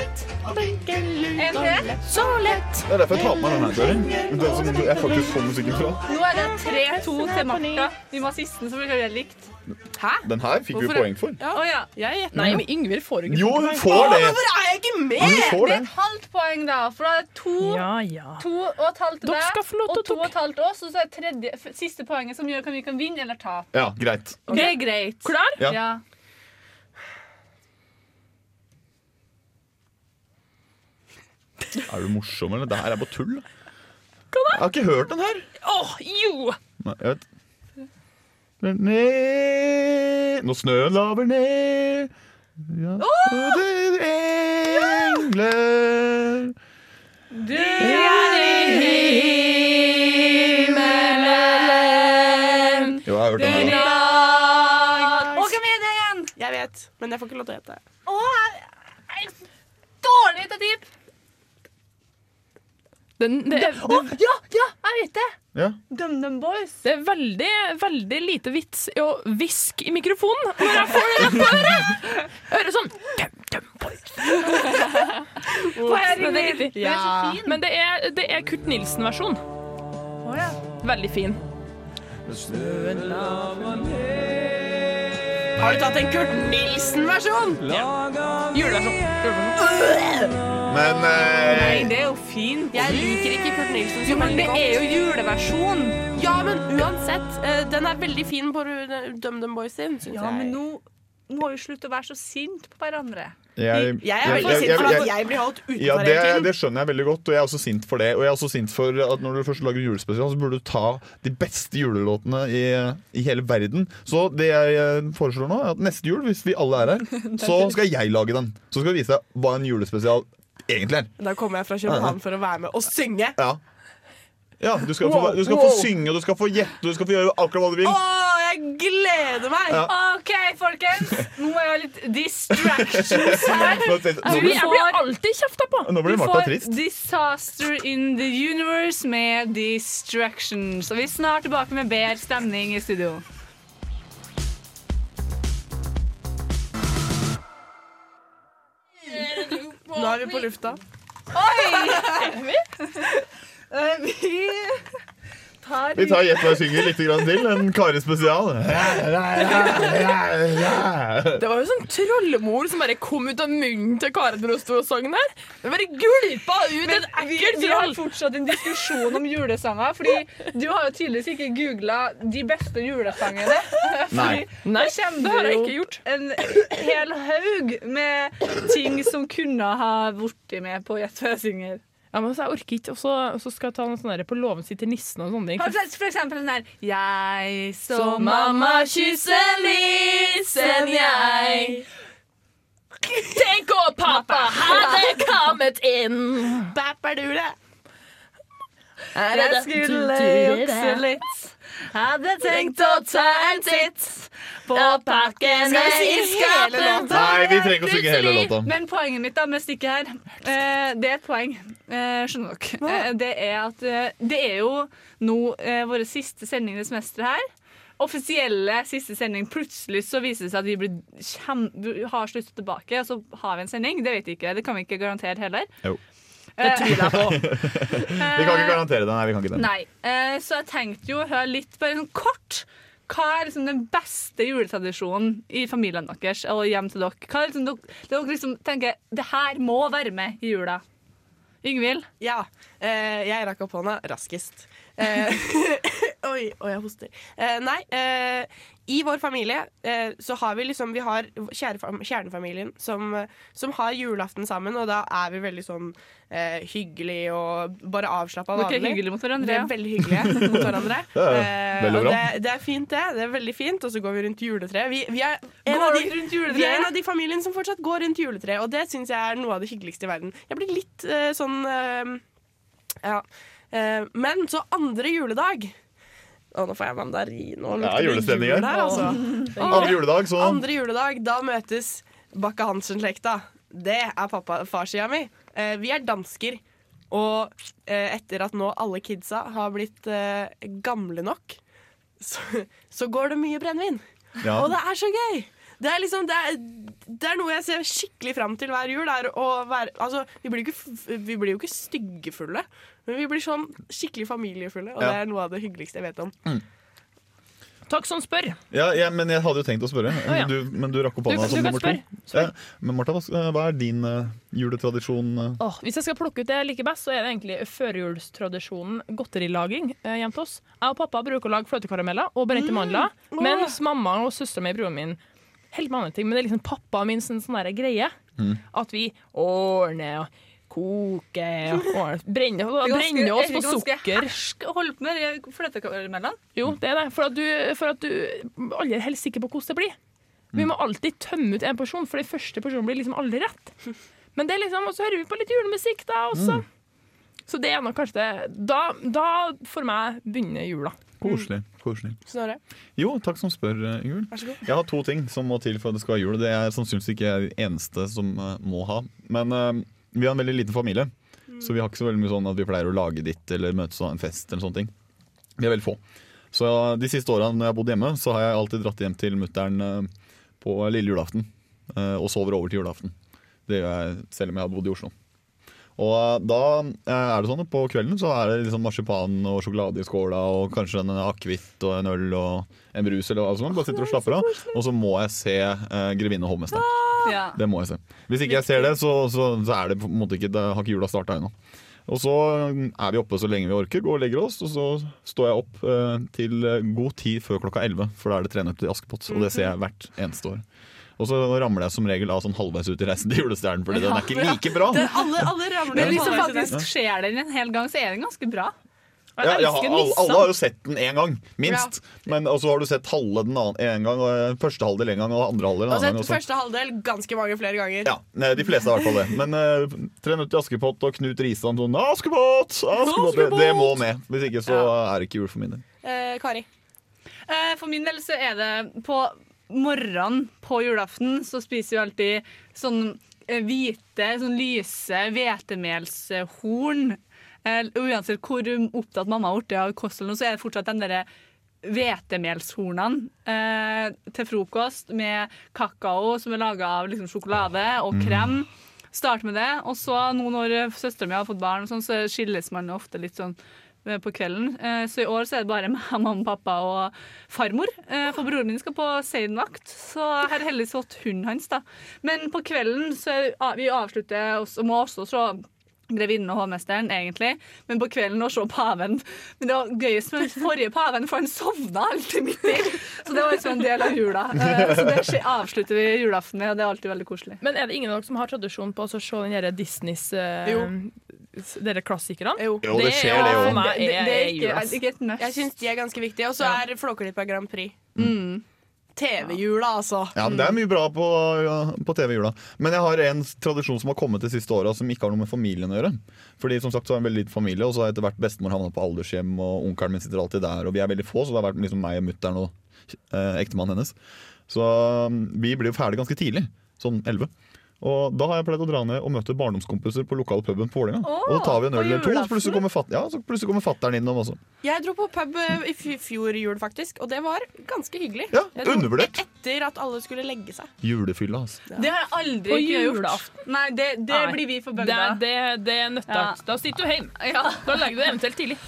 En til. så lett. Det er derfor jeg tar på meg den her, Det er som jeg faktisk får musikken fra. Nå er det 3-2 til Martha. Vi må ha sisten, så blir det likt. Hæ? Den her fikk vi poeng for. Ja. Å ja. Jeg gjetter. Nei, men Yngvild får ikke Jo, hun poeng. får det. Hvorfor er jeg ikke med? Hun får Det er det. et halvt poeng, da. For da er det to, Ja, ja. to og et halvt til Dere skal få lov til og to tok- og et halvt oss, og så er det tredje, f- siste poenget som gjør at vi kan vinne eller tape. Ja, greit. Det er greit. Klar? Ja. Ja. Er du morsom, eller? Det her er bare tull. Jeg har ikke hørt den her. Åh, jo! Nei, jeg vet. Ned Når snøen laver ned ja. Og det er engler Du er i himmelen Jo, jeg har hørt den her. Å, hvem er det igjen? Jeg vet, men jeg får ikke lov til å gjette. Å, jeg er dårlig til tipp. Den, det, er, oh, ja, ja, jeg vet det. Ja. DumDum Boys. det er veldig, veldig lite vits i å hviske i mikrofonen når jeg får det på øret. Øret sånn. DumDum dum, boys. Men det er riktig. Den er så fin. Men det er, det er Kurt Nilsen-versjon. Ja. Veldig fin. Har du tatt en Kurt Nilsen-versjon? Juleversjon. Men eh, Nei, det er jo fin. Jeg liker ikke Kurt Nilsen så veldig men det er jo juleversjon. Ja, men uansett. eh, den er veldig fin på DumDum Boys sin, syns Ja, jeg. men nå må vi slutte å være så sinte på hverandre. Jeg, Jeg er veldig sint for at jeg blir holdt utenfor ja, det, det skjønner jeg veldig godt, og jeg er også sint for det. Og jeg er også sint for at når du først lager julespesial, så burde du ta de beste julelåtene i, i hele verden. Så det jeg eh, foreslår nå, er at neste jul, hvis vi alle er her, [LAUGHS] så skal jeg lage den. Så skal vi vise deg hva en julespesial egentlig er. Da kommer jeg fra København for å være med og synge. Ja. Ja, du skal, få, du skal få synge, du skal få gjette, og du skal få gjøre akkurat hva du vil. Å, jeg gleder meg! Ja. OK, folkens. Nå må jeg ha litt distractions her. Jeg blir, alltid kjefta på. nå blir Du Martha får trist. Disaster in the Universe med Distractions. Og vi er snart tilbake med bedre stemning i studio. Nå er vi på lufta. Oi! [LAUGHS] Eh, Vi tar Vi tar Gjett hva jeg synger litt grann til. En Kari spesial. Det var jo sånn trollemor som bare kom ut av munnen til Karen når hun sto og sang der. Det bare gulpa ut Men en vi, troll. vi har fortsatt en diskusjon om julesanger. Fordi du har jo tydeligvis ikke googla de beste julesangene. Nei. Nei, det har jeg ikke gjort. En hel haug med ting som kunne ha blitt med på Gjett hva jeg synger. Ja, men så jeg orker ikke, og så, skal jeg ta noe sånn på låven sin til nissen og sånne ting. For eksempel den der Jeg så mamma kysse nissen, jeg. Tenk om pappa hadde kommet inn. Bappadule. Jeg skulle jukse litt. Hadde tenkt å ta en titt på pakkene i skapet. Nei, vi trenger ikke å synge hele låta. Men poenget mitt da med stikket her, eh, det er et poeng. Eh, skjønner dere. Eh, det er at eh, det er jo nå eh, vår siste sending det semesteret her. Offisielle siste sending. Plutselig så viser det seg at vi blir kjem, har sluttet tilbake, og så har vi en sending. Det vet vi ikke. Det kan vi ikke garantere heller. Jo. Det tviler jeg på. [LAUGHS] Vi kan ikke garantere det. Nei, vi kan ikke det. Nei, eh, så jeg tenkte jo å høre litt bare sånn kort. Hva er liksom den beste juletradisjonen i familien deres og hjem til dere? Hva er liksom dere, dere liksom tenker det her må være med i jula? Yngvild? Ja. Eh, jeg rakk opp hånda raskest. [LAUGHS] Oi, oi, jeg hoster. Eh, nei, eh, i vår familie eh, så har vi liksom Vi har kjernefamilien som, som har julaften sammen, og da er vi veldig sånn eh, hyggelig og bare avslappa Dere er vanlig. hyggelige mot hverandre, ja. veldig hyggelige [LAUGHS] mot hverandre. [LAUGHS] Eh, og og det, det er fint, det. Det er veldig fint. Og så går vi rundt juletreet. Vi, vi, er en av de, rundt juletreet? vi er en av de familiene som fortsatt går rundt juletreet, og det syns jeg er noe av det hyggeligste i verden. Jeg blir litt eh, sånn eh, Ja. Eh, men så andre juledag Å, nå får jeg mandarin og Ja, lukter det julestemning her. altså. Andre juledag, så Andre juledag, da møtes Bakke-Hansen-slekta. Det er pappa farsida mi. Eh, vi er dansker. Og eh, etter at nå alle kidsa har blitt eh, gamle nok, så, så går det mye brennevin. Ja. Og det er så gøy! Det er, liksom, det, er, det er noe jeg ser skikkelig fram til hver jul. Er å være, altså, vi, blir ikke, vi blir jo ikke styggefulle, men vi blir sånn skikkelig familiefulle. Og Ja. det er noe av det hyggeligste jeg vet om. Takk som spør. Ja, ja, men jeg hadde jo tenkt å spørre. ja. du, men du rakk opp hånda som nummer to. Ja, men Martha, hva, er din uh, juletradisjon? Uh? Oh, hvis jeg skal plukke ut det jeg liker best, så er det egentlig førjulstradisjonen godterilaging uh, hjemme hos oss. Jeg og pappa bruker å lage fløtekarameller og brente mandler, Åh. mens mamma og søstera mi og broren min helt med andre ting. Men det er liksom pappa min sin sånn greie. Mm. At vi ordner og koker og [LAUGHS] ordner, brenner, er brenner oss på sukker. hersk å holde på med fløtekaramellene. Jo, det er det. For at du, for at du aldri er helt sikker på hvordan det blir. Vi Mm. må alltid tømme ut en porsjon, for den første porsjonen blir liksom aldri rett. Men det er liksom, Og så hører vi på litt julemusikk, da også. Mm. Så det er nok kanskje det. Da, da for meg begynner jula. Koselig. koselig. Snorre? Jo, takk som spør, eh, Ingvild. Jeg har to ting som må til for at det skal være jul. Det er sannsynligvis ikke jeg det eneste som eh, må ha. Men uh, vi har en veldig liten familie, så vi har ikke så veldig mye sånn at vi pleier å lage ditt eller møtes og ha en fest eller sånne ting. Vi er veldig få. Så de siste åra når jeg har bodd hjemme, så har jeg alltid dratt hjem til mutter'n uh, på lille julaften. Uh, Og sover over til julaften. Det gjør jeg selv om jeg har bodd i Oslo. Og eh, da eh, er det sånn at på kvelden så er det liksom marsipan og sjokolade i skåla og kanskje en akevitt og en øl og en brus eller hva som helst. Bare sitter og slapper av. Og så må jeg se uh, 'Grevinne og hovmesteren'. Ja. Det må jeg se. Hvis ikke jeg ser det, så, så, så er det på en måte ikke Det har ikke jula starta ennå. Og så mm, er vi oppe så lenge vi orker, går og legger oss, og så står jeg opp eh, til god tid før klokka 11, for da er det Tre nøtter til Askepott, og det ser jeg hvert eneste år. Og så ramler jeg som regel av sånn halvveis ut i Reisen til julestjernen, fordi den er ikke like bra. Det, alle, alle ramler Men hvis det. faktisk skjer den en hel gang, så er den ganske bra. Ja, ja, alle, alle har jo sett den én gang, minst. Men Og så har du sett halve den en gang, og eh, første halvdel en gang og andre halvdel en Og annen gang. sett også. første halvdel ganske mange flere ganger. Ja, De fleste har i hvert fall det. Men uh, Tre nøtter til Askepott og Knut Risan sånn Askepott! Askepott! Det, det må med. Hvis ikke så er det ikke jul for min del. Eh, Kari? Eh, For min del så er det på morgenen på julaften så spiser vi alltid sånn eh, hvite, sånn lyse hvetemelshorn. Eh, Uansett hvor opptatt mamma har blitt av kosthold, så er det fortsatt den derre hvetemelshornene eh, til frokost med kakao som er laga av liksom, sjokolade og Mm. krem. Start med det. Og så nå når søstera mi har fått barn, sånn, så skilles man ofte litt sånn på kvelden. Eh, Så i år så er det bare [LAUGHS] meg, mamma, pappa og farmor. Eh, For broren min skal på seinvakt, så jeg har heldigvis fått hunden hans. da. Men på kvelden så er vi- avslutter også, må også se Grevinnen og hovmesteren, egentlig, men på kvelden å se paven. Men det var gøyest med den forrige paven, for han sovna alltid midt i. Så det var liksom en del av jula. Eh, Så det avslutter vi julaften med, og det er alltid veldig koselig. Men er det ingen av dere som har tradisjon på å se den derre Disneys eh, s- Dere klassikerne? Jo. Jo, det skjer det òg. jo. Det- det er ikke- Ikke et must. Jeg syns de er ganske viktige. Og så Ja. er Flåklypa Grand Prix. Mm. TV-jula, altså. Ja, Det er mye bra på, ja, på TV-jula. Men jeg har en tradisjon som har kommet de siste året som ikke har noe med familien å gjøre. Fordi som sagt så er jeg en veldig liten familie, og så har etter hvert bestemor havna på aldershjem, og onkelen min sitter alltid der, og vi er veldig få, så det har vært liksom meg og mutter'n og eh, ektemannen hennes. Så um, vi blir jo ferdig ganske tidlig, sånn 11. Og da har jeg pleid å dra ned og møte barndomskompiser på lokalpuben på Vålerenga. Og da tar vi en øl eller to, så plutselig kommer, fat ja, så plutselig kommer fatter'n innom også. Jeg dro på pub eh, i fj- fjor jul, faktisk, og det var ganske hyggelig. Ja, dro undervurdert. Etter at alle skulle legge seg. Julefylla, altså. Det har jeg aldri På gjort. julaften. Nei, det, det Nei. blir vi forbønna. Det, det, det er nøttert. Da sitter du hjemme. Ja. Da legger du deg eventuelt tidlig.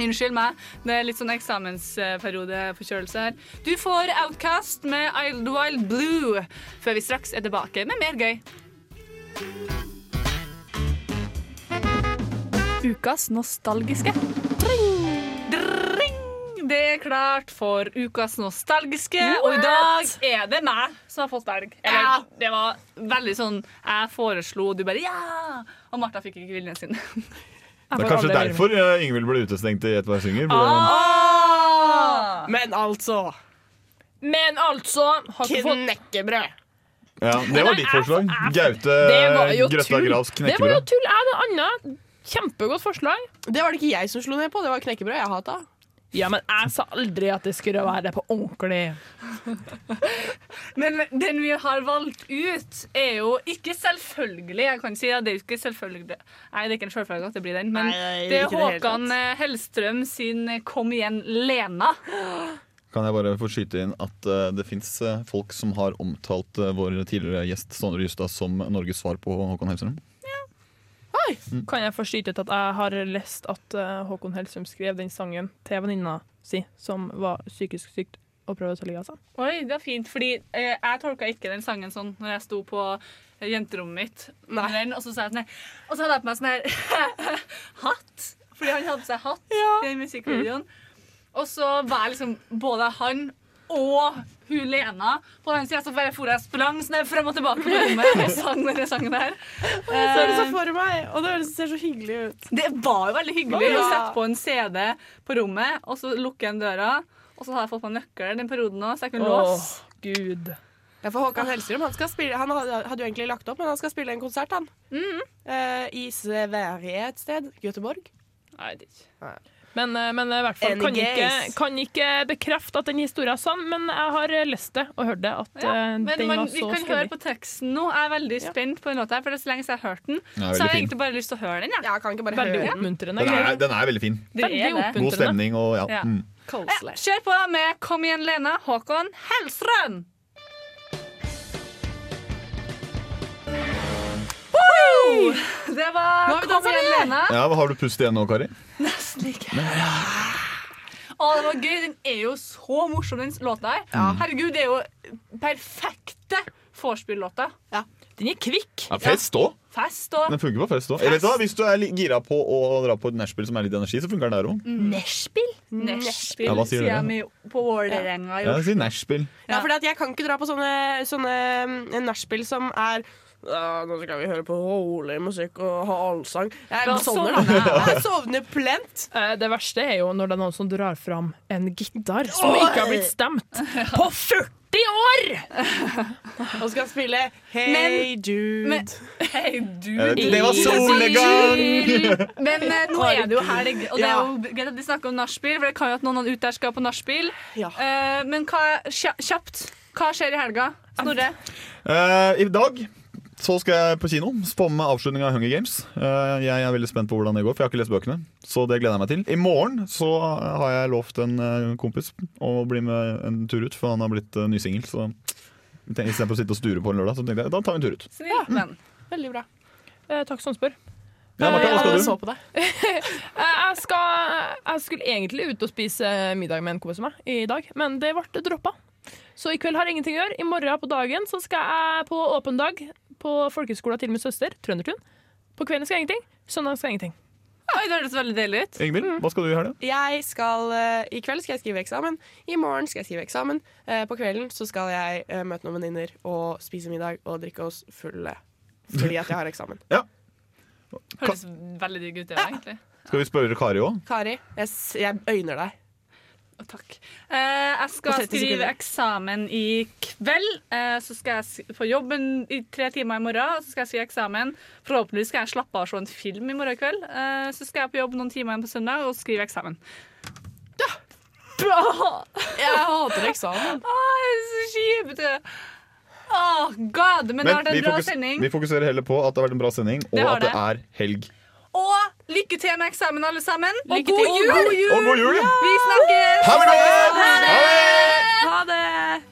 Unnskyld meg. Det er litt sånn eksamensperiodeforkjølelse her. Du får Outcast med Wild Wild Blue før vi straks er tilbake med mer gøy. Ukas nostalgiske. Det er klart for ukas nostalgiske, og i dag er det meg som har fått berg. Eller, det var veldig sånn Jeg foreslo, og du bare ja! Og Martha fikk ikke viljen sin. [LAUGHS] Det er kanskje derfor eh, Ingvild ble utestengt i Et par synger. Ah! Men altså Men altså har ikke fått Knekkebrød. Ja, det var ditt forslag. Gaute Det var jo Grøtta tull. knekkebrød. Det var jo tull. Jeg hadde annet kjempegodt forslag. Det var det ikke jeg som slo ned på, det var knekkebrød jeg hata. Ja, men jeg sa aldri at det skulle være på ordentlig. Men den vi har valgt ut, er jo ikke selvfølgelig. Jeg kan si at det er ikke selvfølgelig Nei, det er ikke en selvfølge at det blir den, men Nei, nei, det er Håkan eh, Hellstrøm sin eh, 'Kom igjen, Lena'. Kan jeg bare få skyte inn at eh, det fins folk som har omtalt eh, vår tidligere gjest Sondre Justad som Norges svar på Håkon Hellstrøm? Kan jeg skyte ut at jeg har lest at eh, Håkon Hellstrøm skrev den sangen til venninna si, som var psykisk sykt og prøvde å ta livet av seg? Oi, det var fint, fordi eh, jeg tolka ikke den sangen sånn når jeg sto på eh, jenterommet mitt. Den, og, så sa jeg sånn her, og så hadde jeg på meg sånn her [LAUGHS] hatt, fordi han hadde på seg hatt i den musikkvideoen. Og så var jeg liksom både han og hun Lena på den sida, så bare for jeg sprang sånn frem og tilbake på rommet og sang denne sangen her. Jeg ser det så for meg, og det ser så hyggelig ut. Det var jo veldig hyggelig Ja. å sette på en CD på rommet, og så lukke igjen døra. Og så har jeg fått meg nøkkel den perioden òg, så jeg kunne låse. Gud. Ja, for Håkan Hellstrøm han, skal spille, han hadde, jo egentlig lagt opp, men han skal spille en konsert han. Eh, I Sverige et sted. Göteborg. Nei, det er ikke. Men, eh, men i hvert fall kan ikke, kan ikke bekrefte at den historien er sann, men jeg har lest det og hørt det. At Ja, eh, men den man, var vi kan kan høre på teksten nå. Jeg er veldig spent på den låta, for det er så lenge siden jeg har hørt den. Ja, så har jeg har egentlig bare lyst til å høre den. Ja, kan ikke bare Veldig høre den. oppmuntrende. Den er, den er veldig fin. Det Veldig er det. God stemning og ja. Ja. Mm. Kjør på med 'Kom igjen, Lena', Håkon Hellstrøm. Woo! Det var har 'Kom igjen, Lene. Ja, hva Har du pust igjen nå, Kari? Nesten ikke. Å, det var gøy. Den er jo så morsom, den låta her. Herregud, det er jo perfekte vorspiel-låta. Ja. Den er kvikk. Ja, fest òg. Fest og Den funker på fest òg. Hvis du er litt gira på å dra på et nachspiel som er litt energi, så funker den der òg. Nachspiel? Nachspiel, Ja, hva sier sier dere? vi på Vålerenga. i Ja, Oslo. si nachspiel. Ja, fordi at jeg kan ikke dra på sånne, sånne mm, nachspiel som er ja, nå skal vi høre på rolig musikk og ha allsang. Jeg Da sovner, jeg. da. Jeg sovner plent. Eh, Det verste er jo når det er noen som drar fram en gitar som ikke har blitt stemt på 40 år! Og skal spille Hey Men- Dude. men- Hey, dude. Det var solnedgang! [LAUGHS] Men eh, nå er det jo helg, og det er jo greit at vi snakker om nachspiel, for det kan jo at noen ute der skal på nachspiel. Eh, men hva, kjapt, hva skjer i helga? Snorre? Uh, I dag så skal jeg på kino. Få med meg avslutninga av Hunger Games. Eh, jeg er veldig spent på hvordan det går, for jeg har ikke lest bøkene. Så det gleder jeg meg til. I morgen så har jeg lovt en eh, kompis å bli med en tur ut, for han har blitt uh, ny singel. Så istedenfor å sitte og sture på en lørdag, så tenkte jeg da tar vi en tur ut. Snill venn. Veldig bra. Eh, takk som spør. Ja, Martha, hva skal du? Så på deg. [LAUGHS] jeg, skal, jeg skulle egentlig ut og spise middag med en kompis av meg i dag, men det ble droppa. Så i kveld har jeg ingenting å gjøre. I morgen på dagen så skal jeg på åpen dag på folkehøgskolen til min søster, Trøndertun. På kvelden skal jeg ingenting. Søndag skal jeg ingenting. Oi, det høres veldig deilig ut. Ingvild, hva skal du i helga? Jeg skal, eh, I kveld skal jeg skrive eksamen. I morgen skal jeg skrive eksamen. Eh, på kvelden så skal jeg eh, møte noen venninner og spise middag og drikke oss fulle fordi at jeg har eksamen. [LAUGHS] Høres veldig digg ut, det, egentlig. Skal vi spørre Kari òg? Kari, jeg, s- jeg øyner deg. Takk. Eh, jeg skal skrive eksamen i kveld. Eh, så skal jeg få på jobben i tre timer i morgen. Så skal jeg skrive eksamen. Forhåpentligvis skal jeg slappe av og se en film i morgen kveld. Eh, så skal jeg på jobb noen timer igjen på søndag og skrive eksamen. Ja! Bra! Jeg hater eksamen. Åh, [LAUGHS] jeg er så kjipete. Åh, god, men det har vært en bra sending. vi fokuserer heller på at det har vært en bra sending, og Det at det det. er helg. Og Lykke til med eksamen, alle sammen. Og god jul! Og god jul. Vi snakkes! Ha det! Ha det!